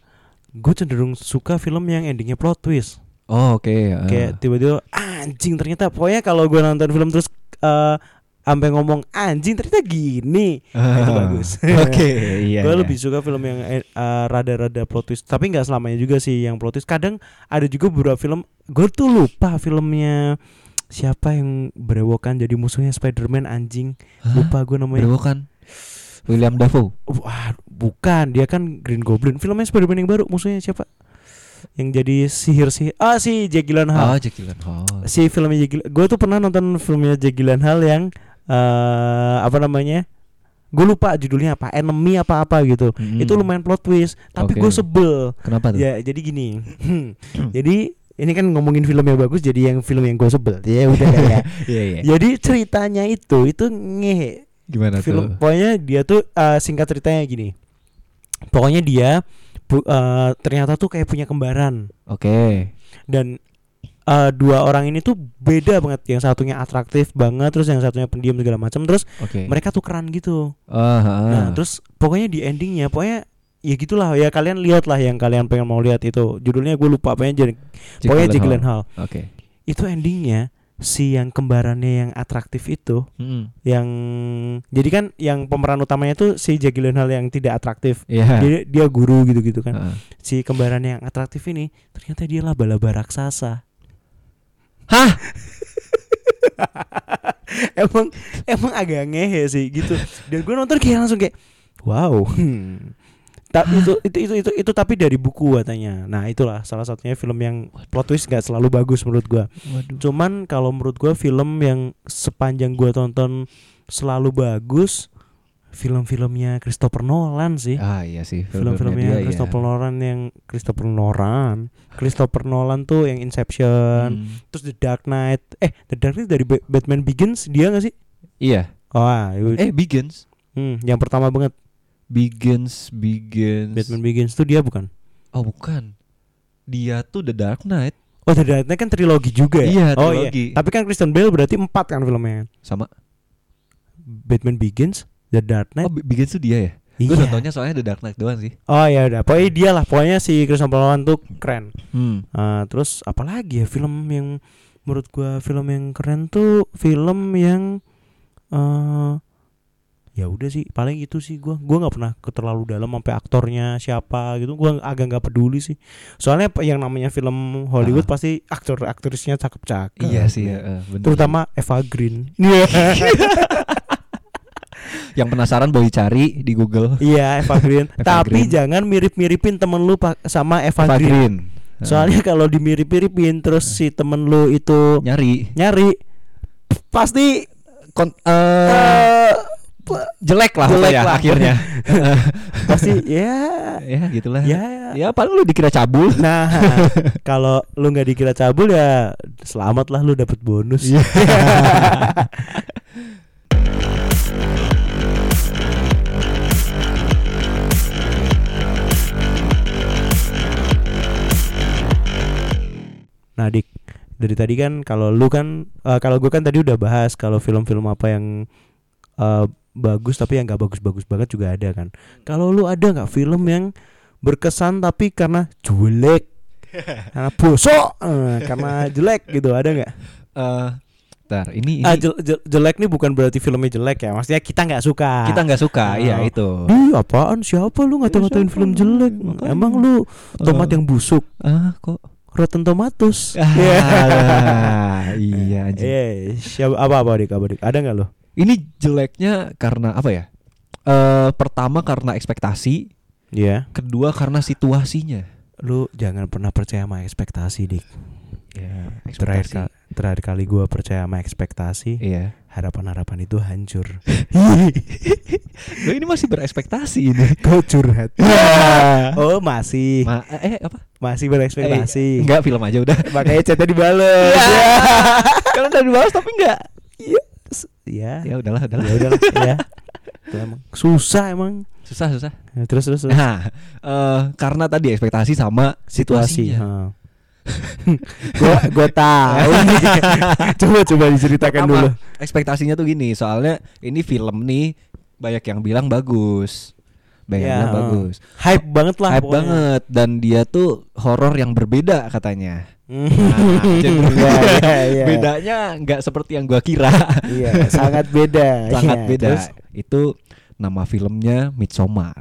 gue cenderung suka film yang endingnya plot twist oh oke ah. kayak tiba-tiba anjing ternyata pokoknya kalau gue nonton film terus eh sampai ngomong anjing ternyata gini Ah, itu bagus. oke iya gue iya. lebih suka film yang eh, rada-rada plot twist tapi nggak selamanya juga sih yang plot twist kadang ada juga beberapa film gue tuh lupa filmnya siapa yang berewokan jadi musuhnya Spider-Man anjing Hah? lupa gue namanya Berewokan William Dafoe. Wah, bukan. Dia kan Green Goblin. Filmnya Spider-Man yang baru. Musuhnya siapa? Yang jadi sihir sihir ah si Jake Gyllenhaal. Oh Jake Gyllenhaal. Si filmnya Jake gue tuh pernah nonton filmnya Jake Gyllenhaal yang eh apa namanya? Gue lupa judulnya apa. Enemy apa apa gitu. Mm-mm. itu lumayan plot twist. Tapi Oke. gue sebel. Kenapa tuh? Ya jadi gini. Jadi ini kan ngomongin film yang bagus jadi yang film yang gue sebel. Ya udah dah ya iya iya. Jadi ceritanya itu itu ngehe gimana film tuh pokoknya dia tuh eh, singkat ceritanya gini. Pokoknya dia bu- eh, ternyata tuh kayak punya kembaran. Oke. Dan eh, dua orang ini tuh beda banget. Yang satunya atraktif banget terus yang satunya pendiam segala macam terus oke. mereka tukeran gitu. Ah, ah. nah terus pokoknya di endingnya pokoknya ya gitulah. Ya kalian lihat lah yang kalian pengen mau lihat itu. Judulnya gue lupa pokoknya jadi pokoknya Jake Gyllenhaal. Gyllenhaal. Oke. Itu endingnya si yang kembarannya yang atraktif itu Mm. yang jadi kan yang pemeran utamanya tuh si Jake Gyllenhaal yang tidak atraktif Iya. dia dia guru gitu-gitu kan Ah. si kembaran yang atraktif ini ternyata dia laba-laba raksasa Hah? emang emang agak ngehe sih gitu dan gue nonton kayak langsung kayak wow hmm. Ta- itu, itu itu itu itu tapi dari buku katanya nah itulah salah satunya film yang plot twist gak selalu bagus menurut gue Waduh. cuman kalau menurut gue film yang sepanjang gue tonton selalu bagus film-filmnya Christopher Nolan sih Ah iya sih film-filmnya dia, Christopher iya. Nolan yang Christopher Nolan Christopher Nolan tuh yang Inception Hmm. terus The Dark Knight eh The Dark Knight dari Ba- Batman Begins dia gak sih Iya. oh ah, itu- Eh Begins. hmm, yang pertama banget Begins, Begins. Batman Begins tuh dia bukan Oh bukan. Dia tuh The Dark Knight oh The Dark Knight kan trilogi juga ya Iya, oh trilogi. iya tapi kan Christian Bale berarti empat kan filmnya sama. Batman Begins The Dark Knight Oh Be- Begins tuh dia ya? Gue iya. nontonnya soalnya The Dark Knight doang sih. oh ya udah pokoknya dia lah pokoknya si Christopher Nolan tuh keren Hmm. Ah, terus apalagi ya film yang menurut gua film yang keren tuh film yang eh ya udah sih paling itu sih gua gua nggak pernah ke terlalu dalam sampai aktornya siapa gitu gua agak nggak peduli sih soalnya yang namanya film Hollywood Ah. pasti aktor aktrisnya cakep cakep Iya sih, ya, bener. terutama Eva Green Yang penasaran boleh cari di Google. iya Eva Green Eva tapi Green. jangan mirip miripin temen lu sama Eva, Eva Green. Green. soalnya kalau dimirip-miripin terus si temen lu itu nyari nyari pasti kon eh, eh, jelek lah jelek ya lah. akhirnya. pasti ya ya gitulah. ya Ya paling lu dikira cabul. nah kalau lu nggak dikira cabul ya selamat lah lu dapet bonus Iya. nah dik dari tadi kan kalau lu kan eh, kalau gue kan tadi udah bahas kalau film-film apa yang eh, bagus tapi yang nggak bagus-bagus banget juga ada kan kalau lu ada nggak film yang berkesan tapi karena jelek karena bosok eh, karena jelek gitu ada nggak Eh, Ntar, ini, ini ah, jel- jel- jelek nih bukan berarti filmnya jelek ya maksudnya kita nggak suka kita nggak suka, Oh. iya itu. Ih, apaan siapa lu ngata-ngatain siapa? film jelek Makanya. emang lu tomat Eh. yang busuk Ah, kok? Rotten Tomatoes Ah, iya anjing. Eh, siapa apa apa dik apa dik ada nggak lo Ini jeleknya karena apa ya? Eh pertama karena ekspektasi, Iya kedua karena situasinya. lu jangan pernah percaya sama ekspektasi dik Ya, terakhir ka- terakhir kali gua percaya sama ekspektasi Iya. harapan harapan itu hancur Lo ini masih berekspektasi ini. kau curhat oh masih Ma eh apa? masih berekspektasi Eh, enggak film aja udah. makanya chatnya dibales Kan udah dibahas tapi enggak. Ya Ya udahlah, udahlah. ya udah ya Itu emang susah emang Susah, susah. Ya, terus terus, terus. Nah, eh karena tadi ekspektasi sama situasi situasinya. gua gua tahu coba coba diceritakan Pertama, dulu Ekspektasinya tuh gini, soalnya ini film nih banyak yang bilang bagus. Banyak yang Ya, bilang uh. bagus. hype banget lah Hype pokoknya. banget dan dia tuh horor yang berbeda katanya. Nah, Iya, iya. Bedanya nggak seperti yang gua kira. iya sangat beda Sangat Iya, beda. terus? Itu nama filmnya Midsommar.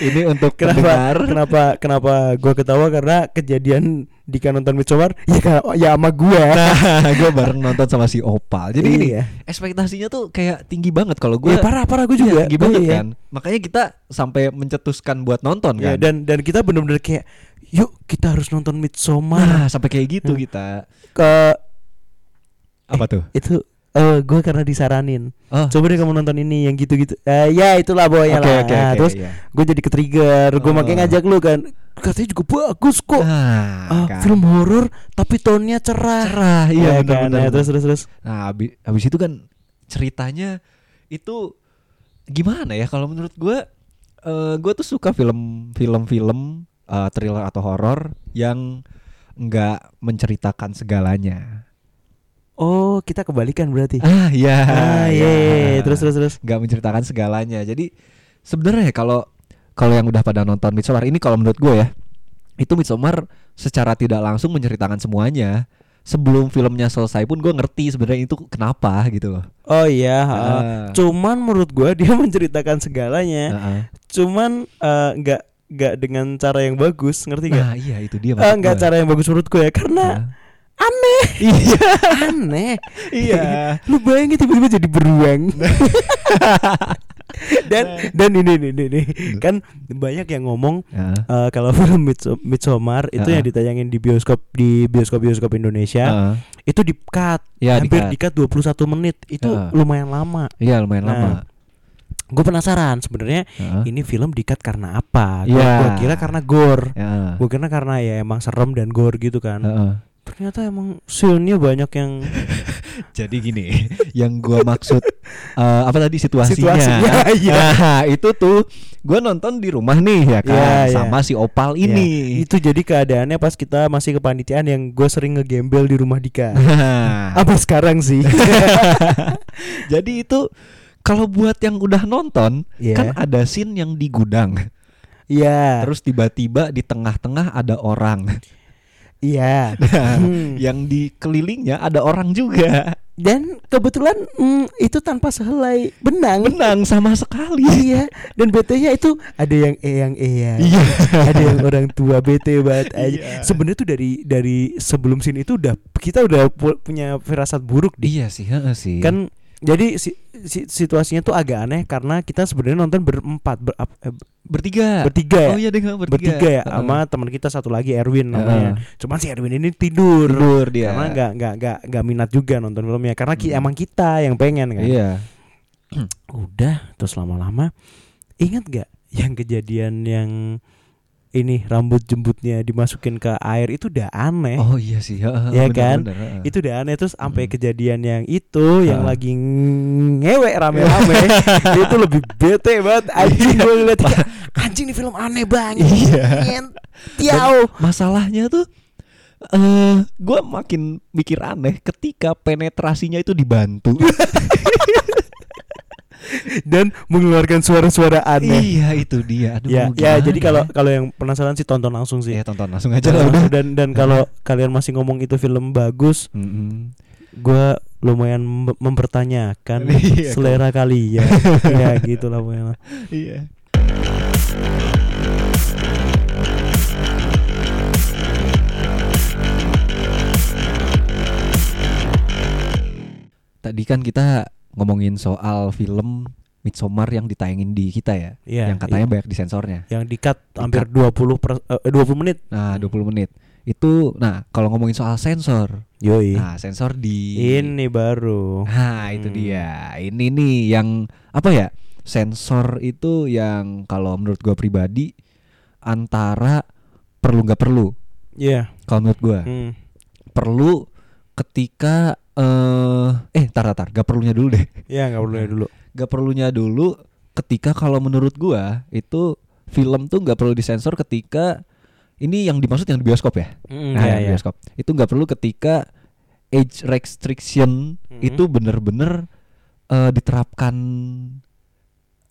ini untuk kenapa pendengar. kenapa kenapa gua ketawa karena kejadian di kan nonton Midsommar ya ya sama gua Nah, gue bareng nonton sama si Opal. Jadi gini, Iya. ekspektasinya tuh kayak tinggi banget kalau gue. Iya, parah parah gua juga tinggi Gua banget iya. kan. Makanya kita sampai mencetuskan buat nonton Ya, kan. dan dan kita bener-bener kayak yuk kita harus nonton Midsommar nah, sampai kayak gitu Hmm. kita. ke Apa tuh? itu eh gue karena disaranin Oh. coba deh kamu nonton ini yang gitu-gitu eh ya itulah pokoknya Oke lah oke Nah, terus iya. gue jadi ke trigger gue Oh. makanya ngajak lu kan katanya juga bagus kok Nah, Ah, kan. film horor tapi tonnya cerah cerah, iya Ya benar kan? benar. Nah, terus terus terus Nah, abis, abis itu kan ceritanya itu gimana ya kalau menurut gue eh gue tuh suka film film film eh, thriller atau horor yang nggak menceritakan segalanya. Oh kita kebalikan berarti Ah iya. ah iya. iya terus terus terus nggak menceritakan segalanya. Jadi sebenarnya kalau kalau yang udah pada nonton Midsommar ini kalau menurut gue ya itu Midsommar secara tidak langsung menceritakan semuanya. Sebelum filmnya selesai pun gue ngerti sebenarnya itu kenapa gitu loh. oh iya. Ah. cuman menurut gue dia menceritakan segalanya Heeh. cuman eh, nggak nggak dengan cara yang bagus ngerti nggak Nah iya itu dia Eh, nggak gua. cara yang bagus menurut gue ya karena Nah. Aneh Iya aneh Iya lu bayangin tiba-tiba jadi beruang dan dan ini nih nih, nih. kan banyak yang ngomong Heeh. eh, kalau film Midso- Midsommar itu yang Ah. ditayangin di bioskop di bioskop bioskop Indonesia Heeh. itu di cut Ya, hampir di cut 21 menit itu Ah. lumayan lama Iya lumayan Nah, lama gue penasaran sebenarnya Heeh. ini film di cut karena apa gue Iya. kira karena gore Ya. gue kira karena ya emang serem dan gore gitu kan Heeh. Ternyata emang scene-nya banyak yang Jadi gini, yang gua maksud eh, apa tadi situasinya? Situasinya, iya. Nah, itu tuh gua nonton di rumah nih ya kan, Iya, iya. sama si Opal Ya, ini. itu jadi keadaannya pas kita masih kepanitiaan yang gue sering ngegembel di rumah Dika apa sekarang sih jadi itu kalau buat yang udah nonton, Iya. kan ada scene yang di gudang. Iya Terus tiba-tiba di tengah-tengah ada orang. Iya Nah, Hmm. yang di kelilingnya ada orang juga. dan kebetulan mm, itu tanpa sehelai benang Benang sama sekali. iya dan BT-nya itu ada yang eyang eyang Iya. ada yang orang tua BT banget aja Iya. sebenarnya tuh dari dari sebelum sini itu udah kita udah pu- punya firasat buruk di Iya sih, heeh sih. kan jadi si, si- situasinya tuh agak aneh karena kita sebenarnya nonton berempat ber, eh, bertiga. bertiga ya Oh iya deh bertiga. bertiga ya Heeh. sama teman kita satu lagi Erwin namanya cuman si Erwin ini tidur, tidur dia. karena nggak nggak nggak nggak minat juga nonton filmnya karena ki- Hmm. emang kita yang pengen kan Iya. udah terus lama-lama ingat gak yang kejadian yang ini rambut jembutnya dimasukin ke air itu udah aneh Oh iya sih, heeh, Ya bener, kan? bener, heeh. itu udah aneh terus sampai Mm. kejadian yang itu yang Ah. lagi ngewek rame-rame itu lebih bete banget anjing gue ngeliat anjing nih film aneh banget Iya. Tiau Masalahnya tuh eh gua makin mikir aneh ketika penetrasinya itu dibantu. dan mengeluarkan suara-suara aneh. Iya itu dia. Aduh, Ya, ya jadi kalau kalau yang penasaran sih tonton langsung sih. ya tonton langsung aja lah udah. dan dan kalau kalian masih ngomong itu film bagus, Mm-mm. gua lumayan mem- mempertanyakan Iya, selera kalian. ya gitulah pokoknya. Iya. Tadi kan kita ngomongin soal film Midsommar yang ditayangin di kita ya, Iya. yang katanya banyak disensornya. yang di-cut hampir Di-cut. 20 per, eh, 20 menit. Nah, 20 menit. Itu nah, kalau ngomongin soal sensor. Yoi. Nah, sensor di Ini baru. Nah, itu Hmm. dia. Ini nih yang apa ya? Sensor itu yang kalau menurut gua pribadi antara perlu nggak perlu. Iya. Kalau menurut gua Hmm. perlu ketika eh eh tar tar, gak perlunya dulu deh. Ya nggak perlu ya dulu. Gak perlunya dulu ketika kalau menurut gua itu film tuh nggak perlu disensor ketika ini yang dimaksud yang di bioskop ya. Hmm, Nah, ya, yang di ya. bioskop. Itu nggak perlu ketika age restriction Mhm. itu bener-bener eh, diterapkan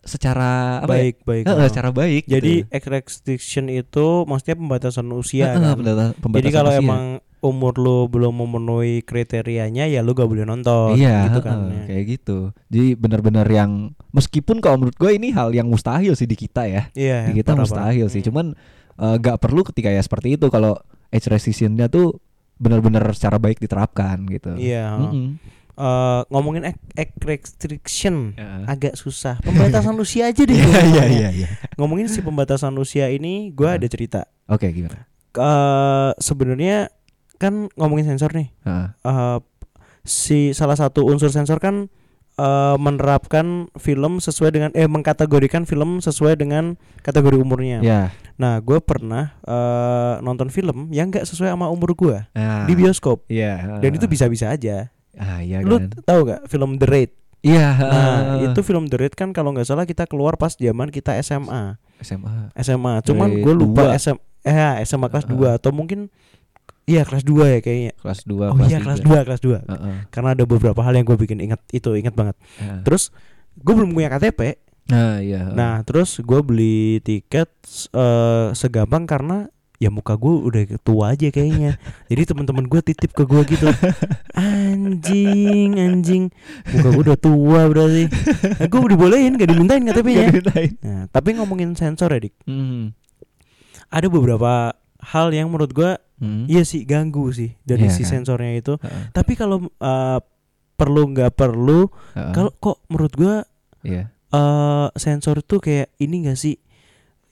secara apa Baik, baik. ya? Eh, oh. secara baik. Jadi gitu. X restriction itu maksudnya pembatasan usia eh, kan. pembata- Jadi pembatasan kalau usia. emang umur lu belum memenuhi kriterianya ya lu gak boleh nonton iya gitu kan. ya. kayak gitu. Jadi bener-bener yang meskipun kalau menurut gue ini hal yang mustahil sih di kita ya. Iya, di kita parah, mustahil parah. sih. Hmm. Cuman eh, nggak perlu ketika ya seperti itu kalau age restrictionnya tuh bener-bener secara baik diterapkan gitu. Iya. Mm-mm. Eh, ngomongin X, X restriction Ya. agak susah. Pembatasan usia aja deh. Iya iya ngomongnya. iya iya. Ngomongin si pembatasan usia ini, gua Heeh. ada cerita. Oke gimana? Eh sebenarnya kan ngomongin sensor nih. Heeh. eh, si salah satu unsur sensor kan eh, menerapkan film sesuai dengan eh mengkategorikan film sesuai dengan kategori umurnya. Ya. Nah, gue pernah eh, nonton film yang nggak sesuai sama umur gue Nah, di bioskop Iya. dan itu bisa-bisa aja. Ah iya Lu kan. tahu gak film The Raid? Iya. Nah, eh, itu film The Raid kan kalau nggak salah kita keluar pas zaman kita SMA. SMA. SMA. Cuman gue lupa dua. SM eh SMA kelas Heeh. 2 atau mungkin iya kelas 2 ya kayaknya. kelas 2 Oh iya kelas 2, kelas 2. Heeh. Karena ada beberapa hal yang gue bikin ingat itu ingat banget. Heeh. Terus gue belum punya KTP. Nah, iya. Nah, terus gue beli tiket eh, segampang karena ya muka gue udah tua aja kayaknya. Jadi teman-teman gue titip ke gue gitu. Anjing, anjing. Muka gue udah tua berarti. Nah, gue dibolehin gak dimintain KTP-nya. Nah, tapi ngomongin sensor ya, Dik. Hmm. Ada beberapa hal yang menurut gue Hmm. iya sih ganggu sih dari Iya si kan? sensornya itu. Heeh. Tapi kalau eh, perlu nggak perlu, Heeh. kalau kok menurut gue Iya. eh sensor tuh kayak ini gak sih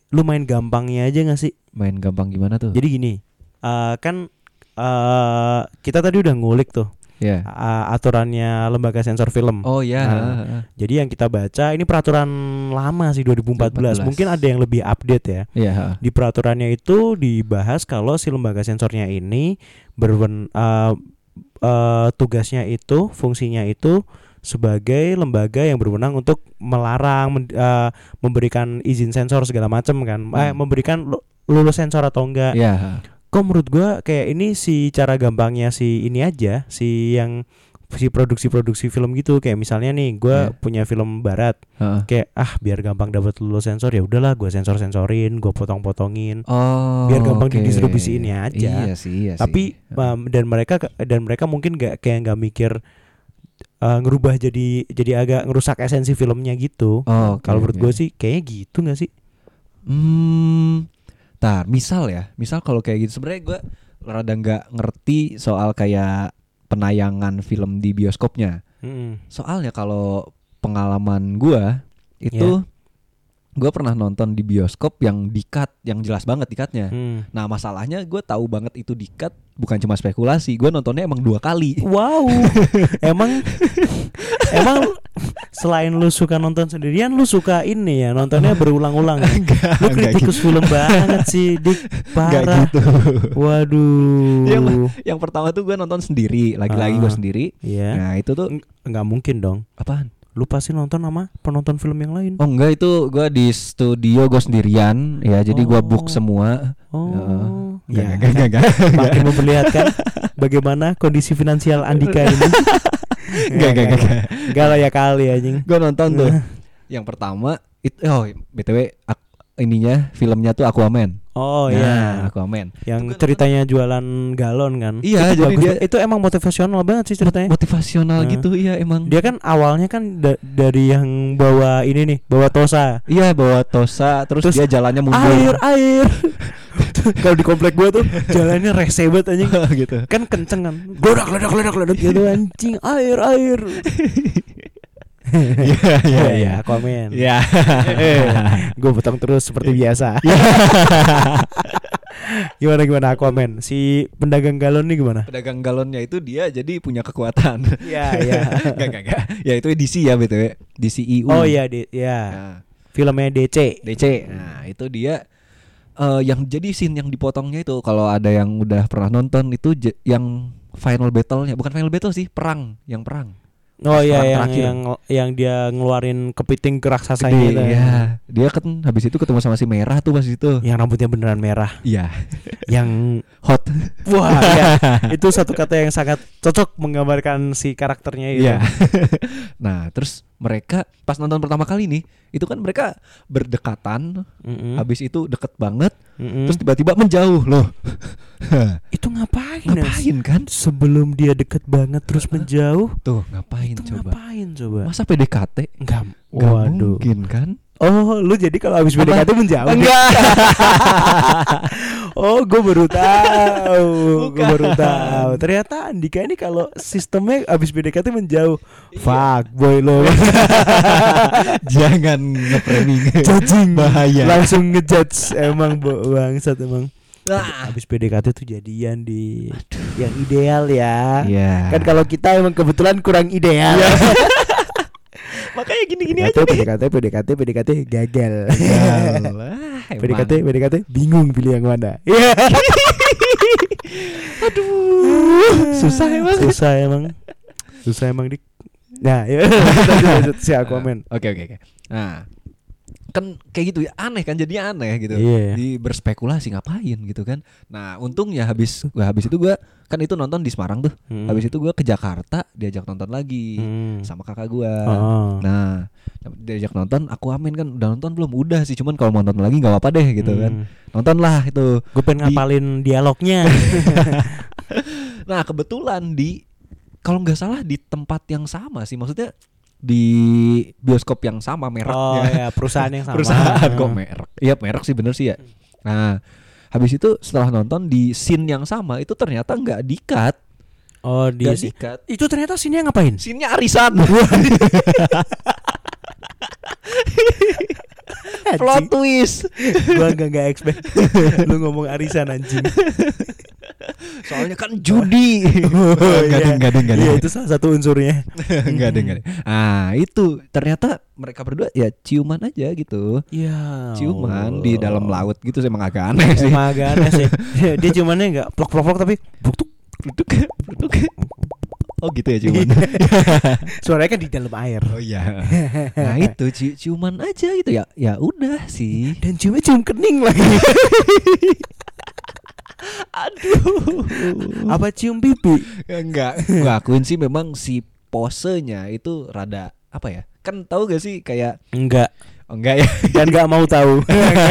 lu main gampangnya aja gak sih Main gampang gimana tuh? jadi gini eh kan eh kita tadi udah ngulik tuh ya. eh, aturannya lembaga sensor film Oh iya. Nah, heeh. jadi yang kita baca ini peraturan lama sih 2014 2014. mungkin ada yang lebih update ya Iya. heeh. di peraturannya itu dibahas kalau si lembaga sensornya ini berwen eh, eh, tugasnya itu fungsinya itu sebagai lembaga yang berwenang untuk melarang men- eh, memberikan izin sensor segala macam kan eh, Hmm. memberikan lu- lulus sensor atau enggak Iya. Kok menurut gua kayak ini si cara gampangnya si ini aja si yang si produksi-produksi film gitu kayak misalnya nih gua Iya. punya film barat Heeh. kayak ah biar gampang dapat lulus sensor ya udahlah gua sensor sensorin gua potong-potongin Oh. Biar gampang oke. didistribusiinnya aja. Iya sih, iya tapi sih. Um, dan mereka dan mereka mungkin nggak kayak nggak mikir uh, ngerubah jadi jadi agak ngerusak esensi filmnya gitu Oh, oke, kalau menurut oke. gue sih kayaknya gitu nggak sih Hmm, tar, misal ya, misal kalau kayak gitu sebenarnya gue rada nggak ngerti soal kayak penayangan film di bioskopnya. Mm-mm. Soalnya kalau pengalaman gue itu gue pernah nonton di bioskop yang dikat, yang jelas banget dikatnya. Hmm. Nah masalahnya gue tahu banget itu dikat, bukan cuma spekulasi, gue nontonnya emang dua kali. wow emang emang selain lu suka nonton sendirian lu suka ini ya nontonnya berulang-ulang ya? Enggak, lu kritikus film banget sih dik Enggak parah gitu. waduh Yang, yang pertama tuh gue nonton sendiri, lagi-lagi gue Ah. sendiri. Iya Nah itu tuh nggak mungkin dong apaan? Lu pasti nonton sama penonton film yang lain Oh enggak itu gue di studio gue sendirian ya jadi gue book Oh. semua. Oh, ya, enggak, enggak, enggak, makin memperlihatkan bagaimana kondisi finansial Andika ini. Enggak, enggak, enggak, enggak. Enggak lah ya kali anjing. Gue nonton tuh. Yang pertama itu oh BTW ak- ininya filmnya tuh Aquaman. Oh Nah, iya. Aquaman. Yang Itu kan ceritanya jualan galon kan. Iya, itu jadi bagus dia- itu emang motivasional banget sih ceritanya. Motivasional Nah. gitu iya emang. Dia kan awalnya kan da- dari yang bawa ini nih, bawa tosa. Iya bawa tosa terus, Terus, dia jalannya mundur Air, air. Kalau di komplek gua tuh jalannya rese banget anjing. gitu. Kan kenceng kan. Gledak, gledak, gledak, gledak gitu anjing. Air, air. Iya iya iya. Aquaman. Iya. Gue potong terus seperti biasa. gimana gimana Aquaman? Si pedagang galon nih gimana? Pedagang galonnya itu dia jadi punya kekuatan. Iya, iya. Gak gak gak. Ya itu DC ya BTW. DCEU. Oh iya, di, ya. Nah, Filmnya DC. DC. Nah, itu dia eh yang jadi scene yang dipotongnya itu kalau ada yang udah pernah nonton itu j- yang final battle-nya bukan final battle sih, perang, yang perang. Oh iya yang terakhir. yang yang dia ngeluarin kepiting keraksasanya Gede, itu. Iya. Dia kan habis itu ketemu sama si merah tuh pas itu. Yang rambutnya beneran merah. Iya. yang Hot. wah iya. itu satu kata yang sangat cocok menggambarkan si karakternya itu. Iya. nah, terus mereka pas nonton pertama kali nih, itu kan mereka berdekatan, Mm-mm. habis itu deket banget, Mm-mm. terus tiba-tiba menjauh loh. itu ngapain? Ngapain kan? Sebelum dia deket banget terus menjauh, Tuh, ngapain itu coba? ngapain coba? Masa PDKT? Enggak. Gak Waduh. mungkin kan? Oh, lu jadi kalau habis? PDKT menjauh? Enggak. Oh, gue baru tahu. gue baru tahu. Ternyata Andika ini kalau sistemnya habis PDKT menjauh. Fuck, boy lo. Jangan. Judging Bahaya. Langsung ngejudge emang bangsat emang. Nah. Habis PDKT tuh jadian di yang ideal ya. Iya. Kan kalau kita emang kebetulan kurang ideal. makanya gini-gini PDKT, PDKT, PDKT, PDKT gagal. Yalah, PDKT. PDKT bingung pilih yang mana. Iya. Susah emang. Susah emang. Susah emang dik. Nah, ya lanjut, lanjut si Aquaman. Oke oke oke. Nah, kan kayak gitu ya aneh kan jadinya aneh gitu. Iya. Di berspekulasi ngapain gitu kan. Nah, untungnya habis gua habis itu gua kan itu nonton di Semarang tuh. Hmm. Habis itu gua ke Jakarta diajak nonton lagi Hmm. sama kakak gua. Oh. Nah, diajak nonton aku amin kan udah nonton belum? Udah sih, cuman kalau mau nonton lagi nggak apa-apa deh gitu kan. Nonton lah itu. Gue pengen Di- ngapalin dialognya. Nah, kebetulan di kalau nggak salah di tempat yang sama sih, maksudnya di bioskop yang sama oh mereknya. ya, perusahaan yang sama. Perusahaan kok merek. Iya, merek sih bener sih ya. Nah, habis itu setelah nonton di scene yang sama itu ternyata nggak di-cut, Oh, di nggak di-cut. Itu ternyata sini ngapain? Scene-nya arisan. Plot twist. Gua enggak enggak expect lu ngomong arisan anjing. Soalnya kan judi. Oh, Enggak deh, enggak deh, enggak Iya, itu salah satu unsurnya. Enggak deh, enggak deh. Ah, itu ternyata mereka berdua ya ciuman aja gitu. Iya. Ciuman di dalam laut gitu sih emang agak aneh sih. Emang agak aneh sih. Dia ciumannya enggak plok-plok tapi buk Duduk, duduk. Oh gitu ya ciuman. Suaranya kan di dalam air. Oh iya. Nah itu ci- ciuman aja gitu ya. Ya udah sih. Dan ciumnya cium kening lagi. Aduh. Apa cium pipi? Enggak. Gua akuin sih memang si posenya itu rada apa ya? Kan tahu gak sih kayak Enggak. Oh, enggak ya. Dan enggak mau tahu.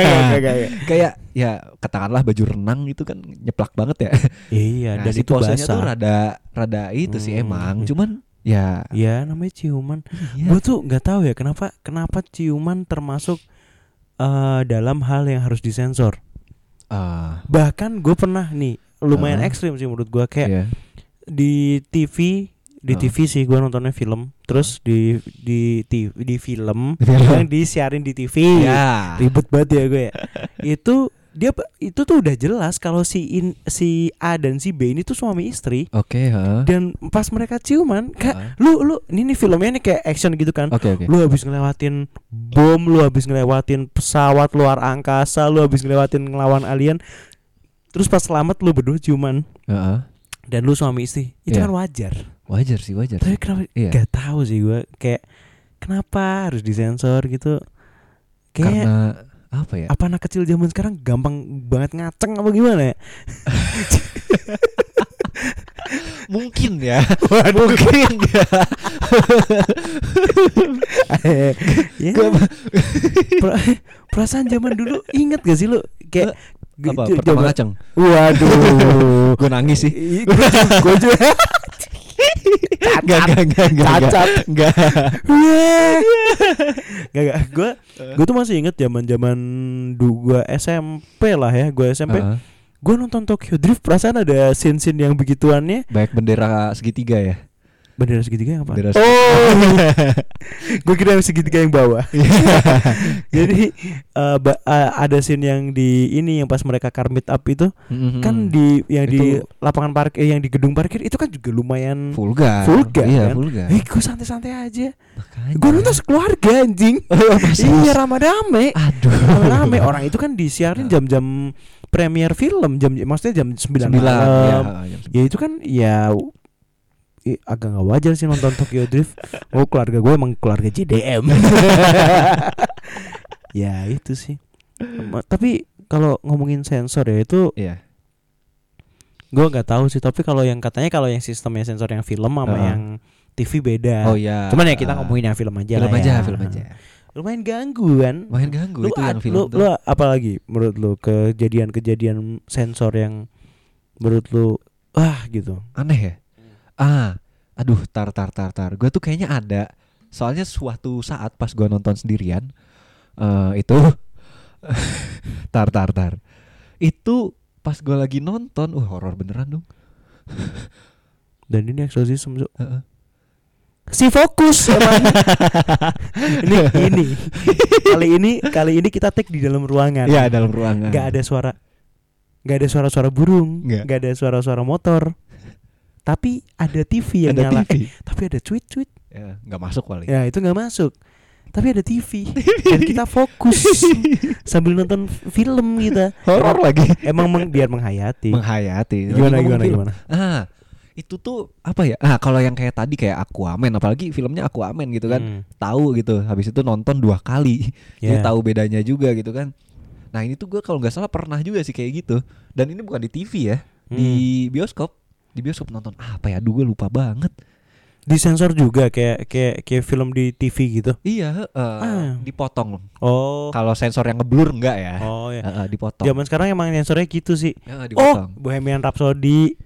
Kayak ya katakanlah baju renang itu kan nyeplak banget ya. Iya, Nah, dan si itu posenya tuh rada rada itu sih Hmm, emang. iya. Cuman ya Ya namanya ciuman. iya. Gue tuh nggak tahu ya kenapa kenapa ciuman termasuk eh, dalam hal yang harus disensor. Ah, Bahkan gue pernah nih lumayan Ah. ekstrim sih menurut gue kayak iya. di TV di Ah. TV sih gue nontonnya film terus di di di film Di film. yang disiarin di TV Ya. ribet banget ya gue ya itu dia itu tuh udah jelas kalau si in, si A dan si B ini tuh suami istri Oke, ha. dan pas mereka ciuman kayak lu lu ini nih filmnya nih kayak action gitu kan Oke, oke. lu habis ngelewatin bom lu habis ngelewatin pesawat luar angkasa lu habis ngelewatin ngelawan alien terus pas selamat lu berdua ciuman Heeh. dan lu suami istri itu Iya. kan wajar Wajar sih, wajar. tapi kenapa Iya. gak tahu sih gue kayak kenapa harus disensor gitu kayak Karena apa ya? apa anak kecil zaman sekarang gampang banget ngaceng apa gimana ya Mungkin ya. Mungkin ya. Ya. Perasaan zaman dulu inget gak sih lu kayak apa pertama ngaceng Waduh. gue nangis sih Gue juga Enggak, enggak, enggak, enggak, Cacat. enggak. Gak gak Gue Gue tuh masih inget zaman zaman Gue SMP lah ya Gue SMP Heeh. Gue nonton Tokyo Drift Perasaan ada scene-scene yang begituannya Baik bendera segitiga ya. Bendera segitiga yang apa? Bendera Oh Gue kira yang segitiga yang bawah Jadi eh, ba- eh, Ada scene yang di Ini yang pas mereka car meet up itu Mhm. Kan di Yang di Itu- lapangan parkir eh, Yang di gedung parkir Itu kan juga lumayan vulgar. Vulgar, Iya, kan? vulgar. Eh gue santai-santai aja. Gue nonton sekeluarga anjing Oh? Iya rame-rame Aduh. Rame orang itu kan disiarin jam-jam premier film jam maksudnya jam 9 Sembilan. malam. Ya, jam Ya itu kan ya i- agak nggak wajar sih nonton Tokyo Drift. Oh keluarga gue emang keluarga JDM. ya itu sih. Tapi kalau ngomongin sensor ya itu Iya. gue nggak tahu sih. Tapi kalau yang katanya kalau yang sistemnya sensor yang film sama Heeh. yang TV beda. Oh iya. Cuman ya kita Ah. ngomongin yang film aja film lah aja, ya. film aja. Lumayan ganggu kan. Main ganggu lu, itu yang film lu, tuh. lu apa lagi menurut lu kejadian-kejadian sensor yang menurut lu wah gitu Aneh ya? Ah, aduh, tar tar tar tar. Gue tuh kayaknya ada. Soalnya suatu saat pas gua nonton sendirian, eh itu tar tar tar. Itu pas gua lagi nonton, uh horor beneran dong. dan ini exorcism Su. Heeh. si fokus emang. ini ini kali ini kali ini kita take di dalam ruangan Iya dalam ruangan. nggak ada suara nggak ada suara-suara burung nggak ada suara-suara motor tapi ada TV yang ada nyala TV. Eh, tapi ada tweet-tweet Ya, nggak masuk kali. ya itu nggak masuk tapi ada TV dan kita fokus sambil nonton film kita Horor lagi. emang meng- biar menghayati Menghayati. gimana gimana film. gimana Ah, itu tuh apa ya? Ah, kalau yang kayak tadi kayak Aquaman, apalagi filmnya Aquaman gitu kan. Hmm, Tahu gitu. Habis itu nonton dua kali. Jadi ya. tahu bedanya juga gitu kan. Nah, ini tuh gue kalau nggak salah pernah juga sih kayak gitu. Dan ini bukan di TV ya, Hmm. di bioskop. Di bioskop nonton apa ya? Aduh, gue lupa banget. disensor juga kayak kayak kayak film di TV gitu Iya, eh, Ah. dipotong. oh Kalau sensor yang ngeblur enggak ya? oh ya Eh, eh, dipotong. zaman sekarang emang sensornya gitu sih oh dipotong. Bohemian Rhapsody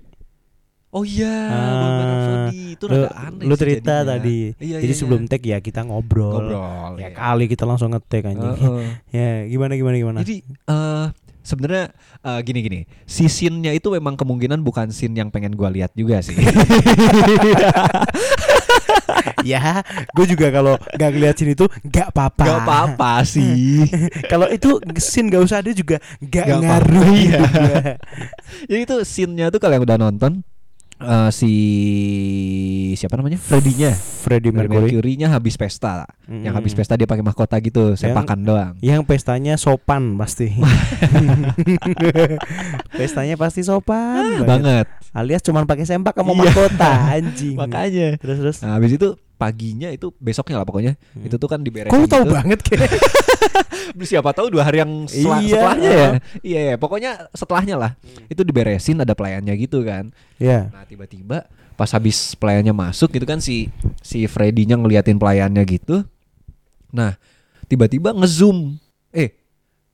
Oh, iya, Ah, Bohemian Rhapsody. itu lu, rada aneh lu sih cerita jadinya. tadi Iya, jadi iya, sebelum iya. tag ya kita ngobrol, ngobrol. ya iya. kali kita langsung ngetek anjing Heeh. ya gimana gimana gimana Jadi eh sebenarnya eh, gini-gini, si scene-nya itu memang kemungkinan bukan scene yang pengen gua lihat juga sih. ya gue juga kalau nggak ngeliat sini tuh nggak apa-apa Gak apa-apa sih. kalau itu scene gak usah ada juga nggak Nggak ngaruh iya. Jadi itu scene-nya tuh kalau yang udah nonton eh, si siapa namanya? Freddy-nya. Freddie Mercury Mercury-nya habis pesta. Yang habis pesta dia pakai mahkota gitu, sepakan doang. Yang pestanya sopan pasti. pestanya pasti sopan banget. Banget. Alias cuman pakai sempak sama Iya. mahkota anjing. Makanya. Terus terus. Nah, habis itu paginya itu besoknya lah pokoknya. Hmm. Itu tuh kan diberesin. Lu tahu gitu. banget kayak siapa tahu dua hari yang sela- Iya, setelahnya ya. Iya, iya, pokoknya setelahnya lah. Itu diberesin ada pelayannya gitu kan. Ya. Nah, tiba-tiba pas habis pelayannya masuk gitu kan si si Freddy-nya ngeliatin pelayannya gitu. Nah, tiba-tiba ngezoom. Eh,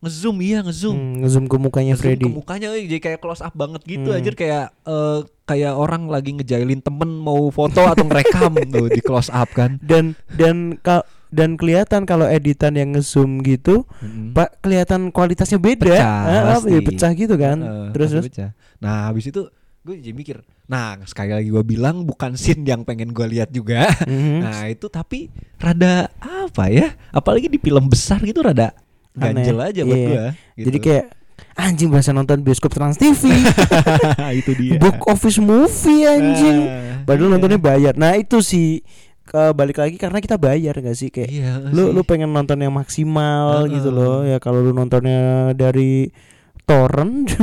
ngezoom iya ngezoom. Hmm, ngezoom ke mukanya Ngezoom Freddy. ke mukanya eh, jadi kayak close up banget gitu Hmm. aja kayak eh, kayak orang lagi ngejailin temen mau foto atau ngerekam tuh di close up kan. Dan dan ka- dan kelihatan kalau editan yang ngezoom gitu, Mm-mm. Pak kelihatan kualitasnya beda. Pecah, Ah, pasti. ya pecah gitu kan. Heeh, terus terus. pecah. Nah habis itu gue jadi mikir Nah sekali lagi gue bilang bukan scene yang pengen gue lihat juga Mhm. Nah itu tapi rada apa ya Apalagi di film besar gitu rada Aneh. ganjel aja buat Iya. gue gitu. Jadi kayak anjing bahasa nonton bioskop Trans TV. itu dia Book office movie anjing. Nah, Padahal iya. nontonnya bayar. Nah itu sih ke balik lagi karena kita bayar gak sih kayak Iya lu sih. lu pengen nonton yang maksimal Heeh. gitu loh ya kalau lu nontonnya dari torrent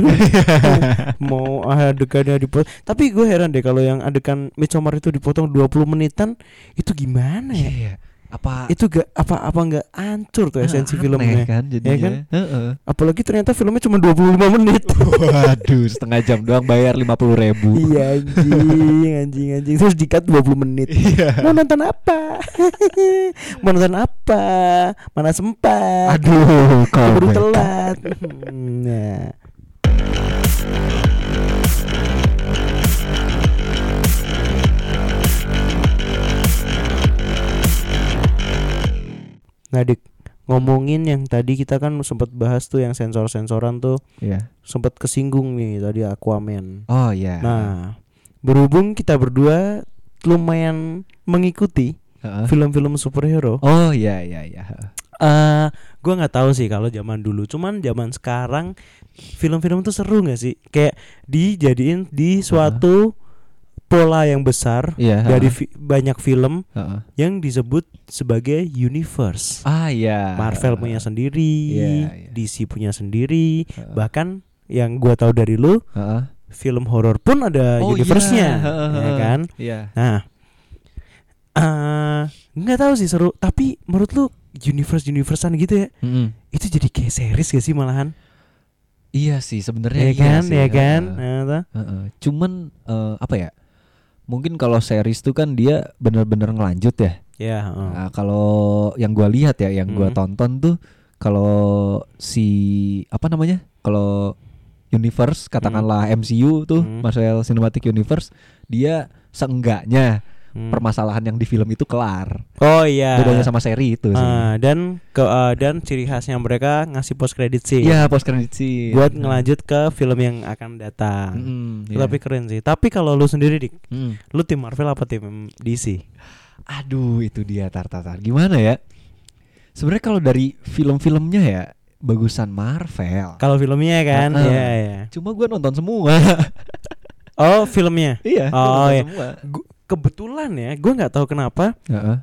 mau adegannya dipotong tapi gue heran deh kalau yang adegan Midsommar itu dipotong 20 menitan itu gimana ya Iya apa itu gak apa apa nggak hancur tuh esensi aneh filmnya kan jadinya. kan? Heeh. apalagi ternyata filmnya cuma 25 menit Waduh, setengah jam doang bayar lima puluh ribu. iya anjing anjing anjing terus dikat 20 menit Iya. mau nonton apa mau nonton apa mana sempat Aduh, baru callback. telat nah Nah, Dik, ngomongin yang tadi kita kan sempat bahas tuh yang sensor-sensoran tuh Iya. sempat kesinggung nih tadi Aquaman. Oh iya. Nah, berhubung kita berdua lumayan mengikuti Heeh. film-film superhero, Oh iya iya iya. eh gua nggak tahu sih kalau zaman dulu, cuman zaman sekarang film-film tuh seru nggak sih? Kayak dijadiin di suatu pola yang besar Iya. dari fi- banyak film Heeh. yang disebut sebagai universe. Ah iya. Marvel punya sendiri, Iya, iya. DC punya sendiri, Heeh. bahkan yang gua tahu dari lu Heeh. film horor pun ada Oh, universe-nya, iya. Heeh, ya heeh. kan? Iya. Nah, eh nggak tahu sih seru. Tapi menurut lu universe universean gitu ya, Mm-mm. itu jadi kayak series gak sih malahan? Iya sih sebenarnya Ya iya kan, sih, ya kan? heeh. Nah, toh. Heeh. Cuman eh, apa ya? Mungkin kalau series tuh kan dia bener-bener ngelanjut ya. Ya, heeh. Nah, kalau yang gua lihat ya, yang gua Hmm. tonton tuh kalau si apa namanya? Kalau universe katakanlah MCU tuh Hmm. Marvel Cinematic Universe, dia seenggaknya Hmm. permasalahan yang di film itu kelar. Oh iya. Bedanya sama seri itu sih. Ah, dan ke eh, dan ciri khasnya mereka ngasih post credit sih. Iya, post credit sih. Buat ngelanjut ke film yang akan datang. Mm, Itu iya. Tapi keren sih. Tapi kalau lu sendiri dik, Mm. lu tim Marvel apa tim DC? Aduh, itu dia tar tar tar. Gimana ya? Sebenarnya kalau dari film-filmnya ya bagusan Marvel. Kalau filmnya kan, Heeh. ya ya. Cuma gua nonton semua. Oh filmnya. iya, Oh, iya. semua. Gu- kebetulan ya, gue nggak tahu kenapa. Heeh.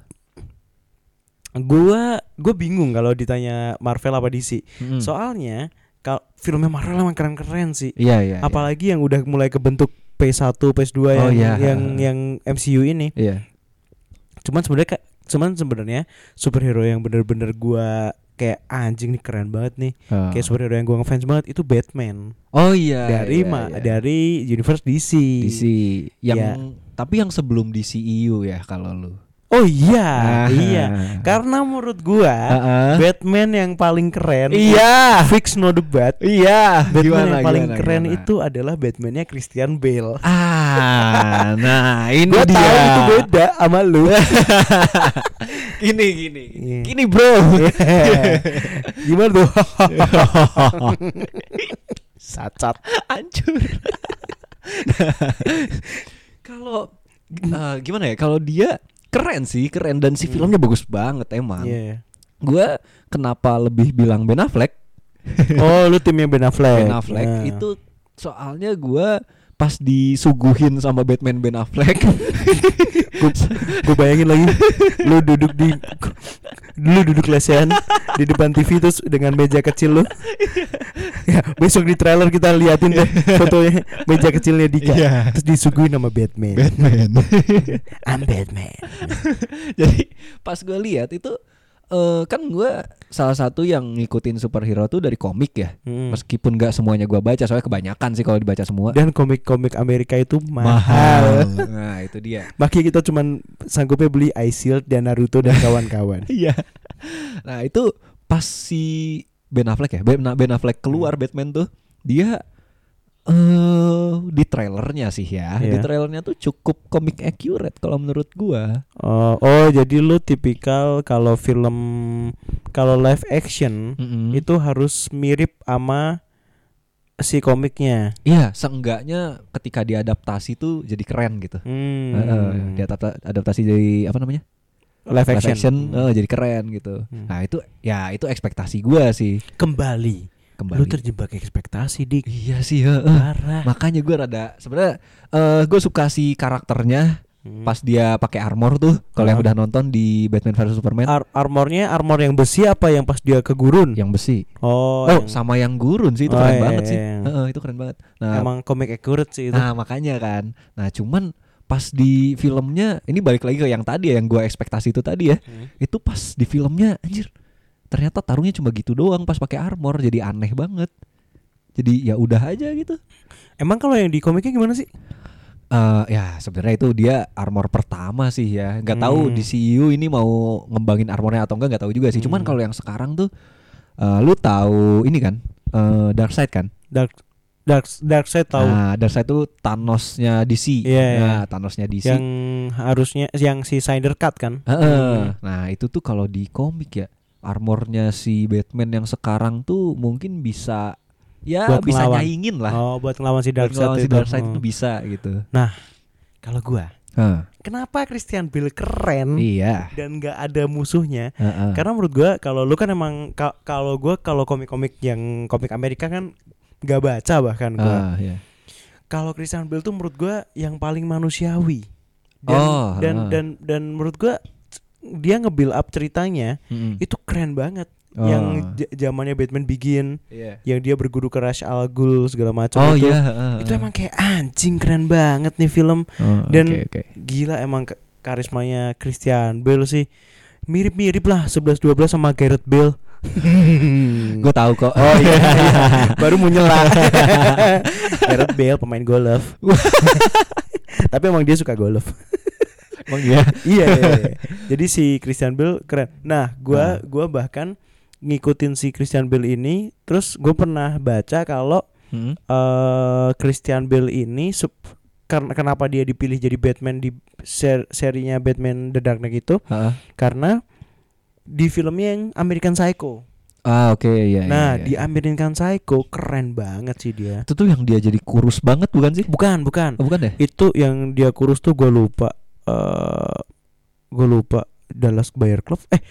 Gua gue bingung kalau ditanya Marvel apa DC. Mm. Soalnya kalau filmnya Marvel emang keren-keren sih. Iya, iya. Apalagi yang udah mulai kebentuk P1, PS2 yang Oh, iya. yang yang MCU ini. Iya. Cuman sebenarnya cuman sebenarnya superhero yang bener-bener gua kayak anjing nih keren banget nih. Oh. Kayak superhero yang gua ngefans banget itu Batman. Oh iya. dari iya, iya. dari universe DC. DC yang Iya. Tapi yang sebelum DCEU ya kalau lu. Oh iya, Ah. iya. Karena menurut gua Heeh. Batman yang paling keren Iya. fix no debat. Iya. Batman Gimana, yang paling gimana, keren gimana? itu adalah Batmannya Christian Bale. Ah, nah ini Gua dia. tahu itu beda sama lu. Gini gini. Iya. Gini, Bro. Gimana tuh? Sacat. Hancur. Kalau eh, gimana ya? Kalau dia keren sih, keren dan si filmnya bagus banget emang. Hmm. Iya. Gua kenapa lebih bilang Ben Affleck? Oh, lu timnya Ben Affleck. Ben Affleck Nah. itu soalnya gua pas disuguhin sama Batman Ben Affleck. Gue bayangin lagi lu duduk di lu duduk lesehan di depan TV terus dengan meja kecil lu. Ya besok di trailer kita liatin deh fotonya meja kecilnya Dika. Iya. terus disuguhin sama Batman. Batman. I'm Batman. Jadi pas gue lihat itu eh, kan gua salah satu yang ngikutin superhero tuh dari komik ya. Hmm. meskipun nggak semuanya gua baca soalnya kebanyakan sih kalau dibaca semua. Dan komik-komik Amerika itu mahal, nah itu dia. Makanya kita cuman sanggupnya beli Ice Shield dan Naruto dan kawan-kawan. Iya. Nah itu pas si Ben Affleck ya Ben, Ben Affleck keluar Hmm. Batman tuh dia eh di trailernya sih ya di Iya. trailernya tuh cukup komik accurate kalau menurut gua oh, oh jadi lu tipikal kalau film kalau live action Mm-mm. itu harus mirip sama si komiknya. iya seenggaknya ketika diadaptasi tuh jadi keren gitu Hmm. Heeh, diadapta- adaptasi dari apa namanya live live action. action eh, jadi keren gitu Hmm. nah itu ya itu ekspektasi gua sih Kembali. Kembali Lu terjebak ekspektasi dik. iya sih heeh. Parah. makanya gua rada sebenarnya eh gue suka si karakternya Hmm. pas dia pakai armor tuh kalau yang Ah. udah nonton di Batman vs Superman Ar- armornya armor yang besi apa yang pas dia ke gurun? yang besi Oh, oh, yang- sama yang gurun sih itu Oh, keren iya, banget iya, sih iya. Heeh, itu keren banget nah emang komik accurate sih itu. nah makanya kan nah cuman pas di filmnya ini balik lagi ke yang tadi ya yang gua ekspektasi itu tadi ya Hmm. itu pas di filmnya anjir ternyata taruhnya cuma gitu doang pas pakai armor jadi aneh banget jadi ya udah aja gitu Emang kalau yang di komiknya gimana sih? Eh ya sebenarnya itu dia armor pertama sih ya nggak tahu Hmm. di CU ini mau ngembangin armornya atau enggak nggak tahu juga sih cuman Hmm. kalau yang sekarang tuh eh, lu tahu ini kan eh Darkseid kan Dark Dark Dark Side tahu Nah, Darkseid itu Thanosnya DC. Iya, iya. Nah, Thanosnya DC. yang harusnya yang si Snyder Cut kan? Heeh. Nah, itu tuh kalau di komik ya, armornya si Batman yang sekarang tuh mungkin bisa ya Buat bisa ngelawan. nyaingin lah. Oh, buat ngelawan si Buat Dark ngelawan si itu. Darkseid Oh. itu bisa gitu. Kalau gua, Hah, kenapa Christian Bale keren iya. dan nggak ada musuhnya? Heeh. Karena menurut gua kalau lu kan emang ka- kalau gua kalau komik-komik yang komik Amerika kan nggak baca bahkan gua. Ah, iya. Kalau Christian Bale tuh menurut gua yang paling manusiawi. Dan Oh, dan, ah. dan dan menurut gua dia nge-build up ceritanya Mm-mm. itu keren banget. Oh. Yang zamannya Batman Begin, Iya. yang dia berguru ke Ra's al Ghul segala macam Oh itu. iya, heeh, Itu heeh. emang kayak anjing keren banget nih film. Oh, dan- oke, oke. Gila emang karismanya Christian Bale sih. Mirip-mirip lah 11-12 sama Gareth Bale. Gue tahu kok. Oh iya, iya. baru mau nyela. Gareth Bale pemain golf. Tapi emang dia suka golf. Emang iya. iya, iya, iya. Jadi si Christian Bale keren. Nah, gua gua bahkan ngikutin si Christian Bale ini, terus gue pernah baca kalau Hmm. eh Christian Bale ini sup- karena kenapa dia dipilih jadi Batman di ser- serinya Batman The Dark Knight itu Heeh. karena di filmnya yang American Psycho. Ah, oke iya. nah, iya, di iya. American Psycho keren banget sih dia. itu tuh yang dia jadi kurus banget bukan sih? Bukan, bukan. Oh, bukan deh. Itu yang dia kurus tuh gue lupa. Eh gue lupa Dallas Buyer Club. Eh,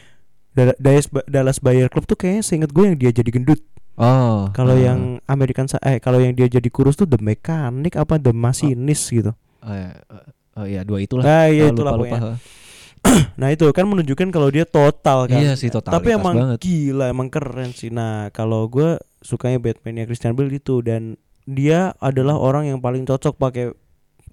Dal- Dallas Dallas Buyer Club tuh kayaknya seinget gue yang dia jadi gendut. Oh. Kalau ah. yang American eh kalau yang dia jadi kurus tuh The Mechanic apa The Machinist gitu. Oh, iya. Oh, iya, dua itulah. Nah, iya Oh, itulah lupa, lupa. Nah, itu kan menunjukkan kalau dia total kan. Iya sih total. Tapi emang banget. gila, emang keren sih. Nah, kalau gue sukanya Batman-nya Christian Bale itu dan dia adalah orang yang paling cocok pakai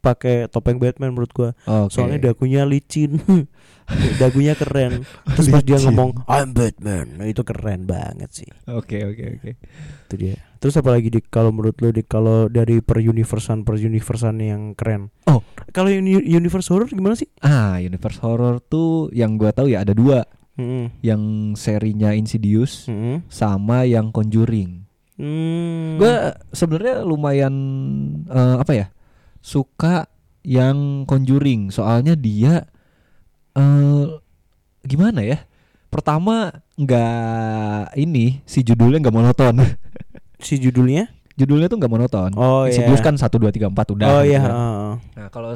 pakai topeng Batman menurut gua. Oke. Soalnya dagunya licin. dagunya keren. Terus pas dia ngomong I'm Batman. Nah, itu keren banget sih. Oke oke oke. Itu dia. Terus apalagi di kalau menurut lo di kalau dari per universean per universean yang keren. Oh. Kalau uni- universe horror gimana sih? Ah, universe horror tuh yang gua tahu ya ada dua, Hmm. yang serinya Insidious Hmm. sama yang Conjuring. Hmm. Gua sebenarnya lumayan eh, apa ya? Suka yang Conjuring, soalnya dia eh gimana ya? Pertama nggak ini si judulnya nggak monoton. si judulnya? judulnya tuh nggak monoton. Oh iya. Insidious kan satu dua tiga empat udah. oh gitu iya. kan. Nah kalau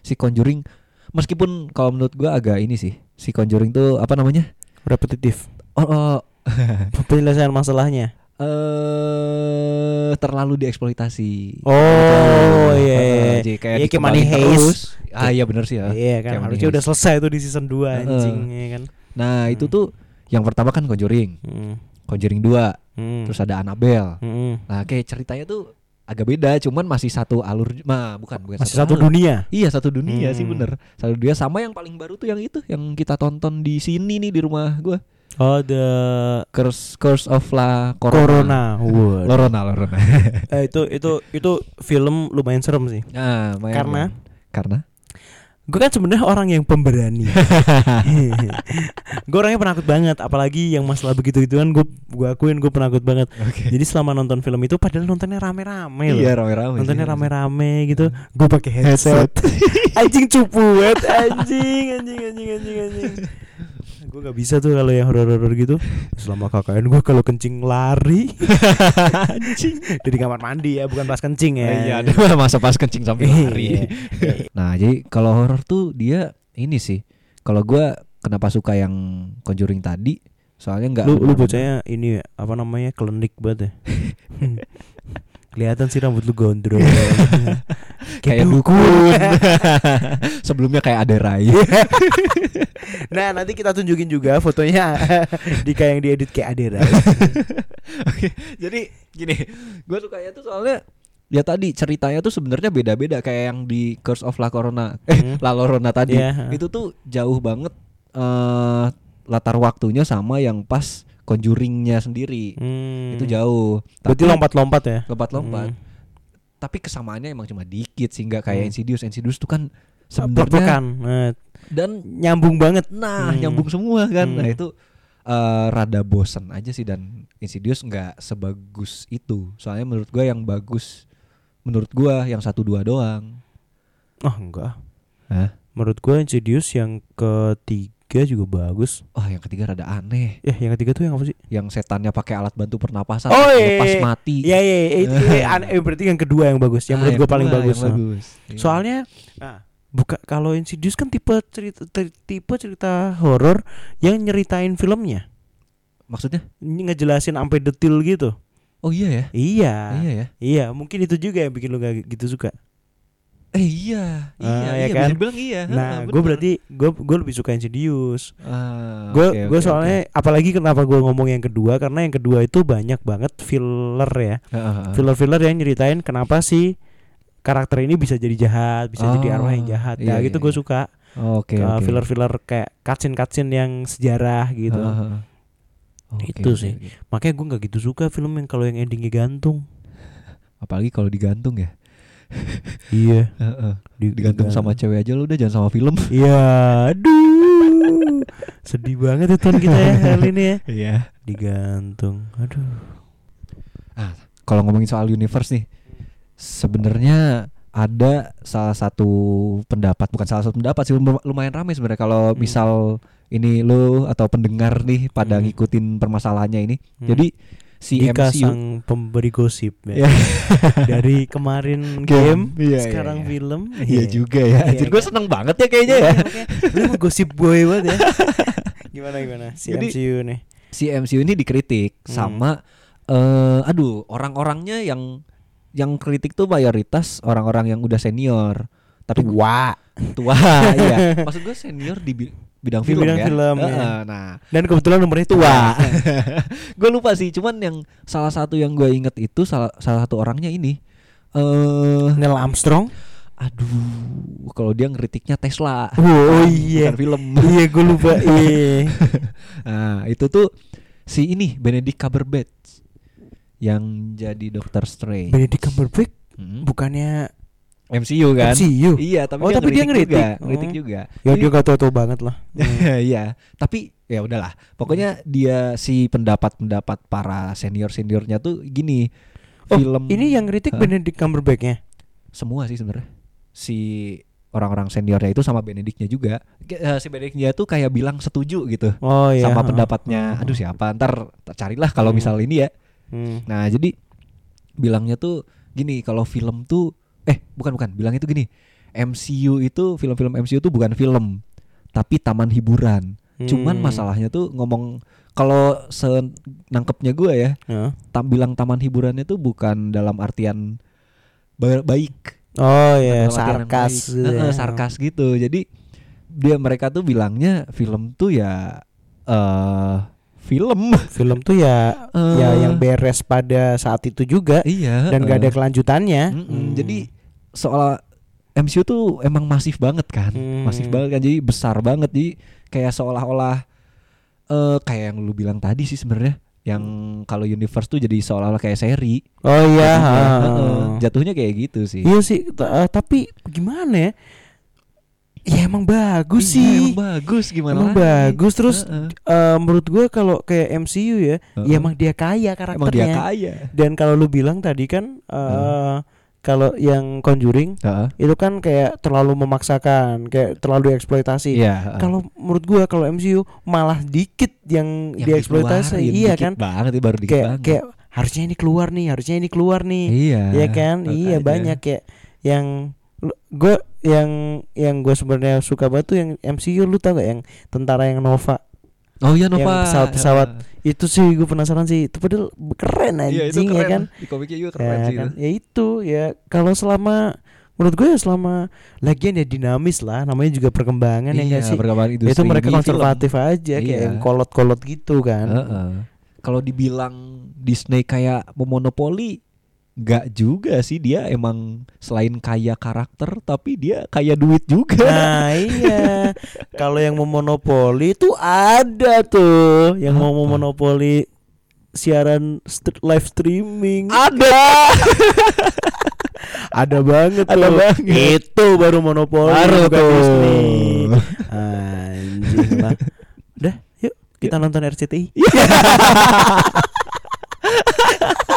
si Conjuring meskipun kalau menurut gua agak ini sih si Conjuring tuh apa namanya repetitif. oh, oh, Penjelasan masalahnya. Eh terlalu dieksploitasi. Oh, iya, eh, iya. kayak Iya, kayak dikembangin Money Heist. terus. Ah iya bener sih ya. Iya kan Kayak Money harusnya udah selesai tuh di season 2 Heeh. anjing ya kan. Nah itu Hmm. tuh yang pertama kan Conjuring, Hmm. Conjuring 2 Hmm. terus ada Annabelle. Hmm. Nah kayak ceritanya tuh agak beda, cuman masih satu alur, mah bukan bukan Masih satu alur. dunia. Iya satu dunia sih Hmm. bener Satu dunia sama yang paling baru tuh yang itu Yang kita tonton di sini nih di rumah gua Oh the Curse Curse of La Corona, Corona. Waduh. Lorona Lorona Eh, itu itu itu film lumayan serem sih. nah, Karena? lumayan. Karena Gue kan sebenarnya orang yang pemberani. gue orangnya penakut banget, apalagi yang masalah begitu-gituan gue gue akuin gue penakut banget. Oke Jadi selama nonton film itu padahal nontonnya rame-rame loh. Iya rame-rame nontonnya rame-rame gitu gue pakai headset anjing cupu banget anjing anjing anjing anjing anjing gue nggak bisa tuh kalau yang horor-horor gitu. Selama KKN gue kalau kencing lari. Anjing. Dari kamar mandi ya bukan pas kencing ya. Iya ada masa pas kencing sampai Iya. lari. Nah jadi kalau horor tuh dia ini sih. Kalau gua kenapa suka yang Conjuring tadi? Soalnya nggak lu lu bocahnya ini apa namanya klinik banget ya kelihatan sih rambut lu gondrong. Kayak dukun. Sebelumnya kayak ada Rai. Nah nanti kita tunjukin juga fotonya di kayak yang diedit kayak Adera Oke, jadi gini, gue sukanya tuh soalnya ya tadi ceritanya tuh sebenarnya beda-beda kayak yang di Curse of La Corona eh Hmm. La Llorona tadi. Iya. itu tuh jauh banget eh latar waktunya sama yang pas Conjuringnya sendiri Hmm. itu jauh Berarti lompat-lompat ya? lompat-lompat Hmm. tapi kesamaannya emang cuma dikit sehingga kayak Hmm. Insidious Insidious tuh kan Sebenarnya sebenarnya Nah, dan nyambung banget. nah Hmm. nyambung semua kan nah Hmm. itu eh, rada bosen aja sih dan Insidious nggak sebagus itu soalnya menurut gua yang bagus menurut gua yang satu dua doang Oh, enggak. Hah? Menurut gue Insidious yang ketiga juga bagus. oh yang ketiga rada aneh Ya, yang ketiga tuh yang apa sih? yang setannya pakai alat bantu pernapasan Oh, iya, lepas iya. mati Iya, iya, iya, itu iya, aneh. Eh, berarti yang kedua yang bagus. Yang Ah, menurut gue paling bagus. yang nah. bagus. Iya. Soalnya nah, buka kalau Insidious kan tipe cerita tipe cerita horor yang nyeritain filmnya. maksudnya Ini ngejelasin sampai detil gitu. oh iya ya Iya. iya ya Iya, mungkin itu juga yang bikin lu gak gitu suka. Eh iya iya Ah, iya ya kan? bisa bilang iya Nah, gue berarti gue gue lebih suka Insidious. Ah, Gue oke, gue oke, soalnya apalagi kenapa gue ngomong yang kedua karena yang kedua itu banyak banget filler ya. oke. Heeh, heeh. Filler-filler yang nyeritain kenapa sih karakter ini bisa jadi jahat, bisa jadi arwah yang Oh, jahat. iya, Nah, gitu iya, gue iya. suka. oke Ke oke filler-filler kayak cutscene-cutscene yang sejarah gitu. Heeh. Oke, Itu oke, sih. oke. Makanya gue nggak gitu suka film yang kalau yang endingnya gantung. apalagi kalau digantung ya Iya. Heeh. digantung sama cewek aja lu udah jangan sama film Iya, aduh. Sedih banget ya kita ya kali ini ya. iya Digantung. Aduh. kalau ngomongin soal universe nih sebenarnya ada salah satu pendapat bukan salah satu pendapat sih lum- lumayan ramai sebenarnya kalau Hmm. misal ini lu atau pendengar nih pada Hmm. ngikutin permasalahannya ini Hmm. jadi si Dika MCU sang pemberi gosip ya. Ya. Dari kemarin Game, game, iya, sekarang iya, iya. film. Iya juga ya. Iya, Anjir gue seneng banget ya kayaknya ya. Lu gosip boy banget ya. gimana gimana si Jadi- MCU nih. Si MCU ini dikritik Hmm. sama eh aduh orang-orangnya yang yang kritik tuh mayoritas orang-orang yang udah senior. Tapi Wah. tua iya. Maksud gue senior di bidang Di film bidang ya. film, Heeh, ya. Nah, Dan kebetulan nomornya tua. gue lupa sih, cuman yang salah satu yang gue inget itu salah salah satu orangnya ini eh Neil Armstrong. aduh, kalau dia ngeritiknya Tesla. Oh, iya. Bukan film. iya gue lupa. Iya. Nah, itu tuh si ini Benedict Cumberbatch yang jadi Doctor Strange. Benedict Cumberbatch Hmm. bukannya MCU kan? MCU. Iya, tapi Oh, dia tapi dia ngeritik juga, ngeritik. ngeritik Oh. juga. Ya Jadi- dia gak tau-tau banget lah. Iya, tapi ya udahlah. Pokoknya dia si pendapat-pendapat para senior-seniornya tuh gini. Oh, film ini yang kritik Hah? Benedict Cumberbatch-nya. semua sih sebenarnya. Si orang-orang seniornya itu sama Benedictnya juga. Eh, si Benedictnya tuh kayak bilang setuju gitu Oh iya. sama pendapatnya. Aduh siapa? Ntar carilah kalau Hmm. misal ini ya. Hmm. Nah, jadi bilangnya tuh gini, kalau film tuh eh bukan bukan, bilangnya tuh gini. MCU itu film-film MCU tuh bukan film, tapi taman hiburan. Cuman Hmm. masalahnya tuh ngomong kalau senangkepnya gue ya, tam bilang taman hiburannya tuh bukan dalam artian ba- baik, Oh iya, dalam artian yang sarkas. gitu ya. sarkas gitu. Jadi dia mereka tuh bilangnya film tuh ya eh film. Film tuh ya Eh. ya yang beres pada saat itu juga iya. dan gak ada heeh. kelanjutannya. Mm-mm. Hmm. Jadi soal MCU tuh emang masif banget kan, Hmm. masif banget kan, jadi besar banget, jadi kayak seolah-olah eh kayak yang lu bilang tadi sih sebenarnya, yang kalau universe tuh jadi seolah-olah kayak seri, Oh iya. jatuhnya, heeh. jatuhnya kayak gitu sih. Iya sih, eh, tapi gimana ya? Ya emang bagus Iya, sih. emang bagus gimana? Emang lagi? bagus terus Heeh. eh, menurut gua kalau kayak MCU ya, Heeh. ya emang dia kaya emang dia karakternya. kaya. Dan kalau lu bilang tadi kan eh kalau yang Conjuring Heeh. itu kan kayak terlalu memaksakan, kayak terlalu eksploitasi. Iya. heeh. Kalau menurut gua kalau MCU malah dikit yang, Yang dieksploitasi, iya dikit kan? Banget ya, baru dikit Kayak banget. kayak harusnya ini keluar nih, harusnya ini keluar nih. iya. Iya kan? Iya makanya. banyak kayak yang gue yang yang gue sebenarnya suka banget tuh yang MCU lu tau gak yang tentara yang Nova Oh iya Nova. yang pesawat-pesawat. Heeh. itu sih gue penasaran sih itu padahal keren Iya itu anjing keren. ya kan Di komiknya juga ya, keren sih kan? itu. ya itu ya kalau selama menurut gue ya selama lagian ya dinamis lah namanya juga perkembangan ya Iya, nggak sih perkembangan itu mereka film. konservatif aja kayak Iya. yang kolot-kolot gitu kan Heeh. Kalau dibilang Disney kayak memonopoli, Gak juga sih dia emang selain kaya karakter tapi dia kaya duit juga. Nah iya Kalau yang mau monopoli itu ada tuh Yang mau Apa? monopoli siaran st- live streaming Ada. Ada banget Ada tuh banget. Itu baru monopoli Baru tuh. Disney Anjing lah Udah yuk kita nonton RCTI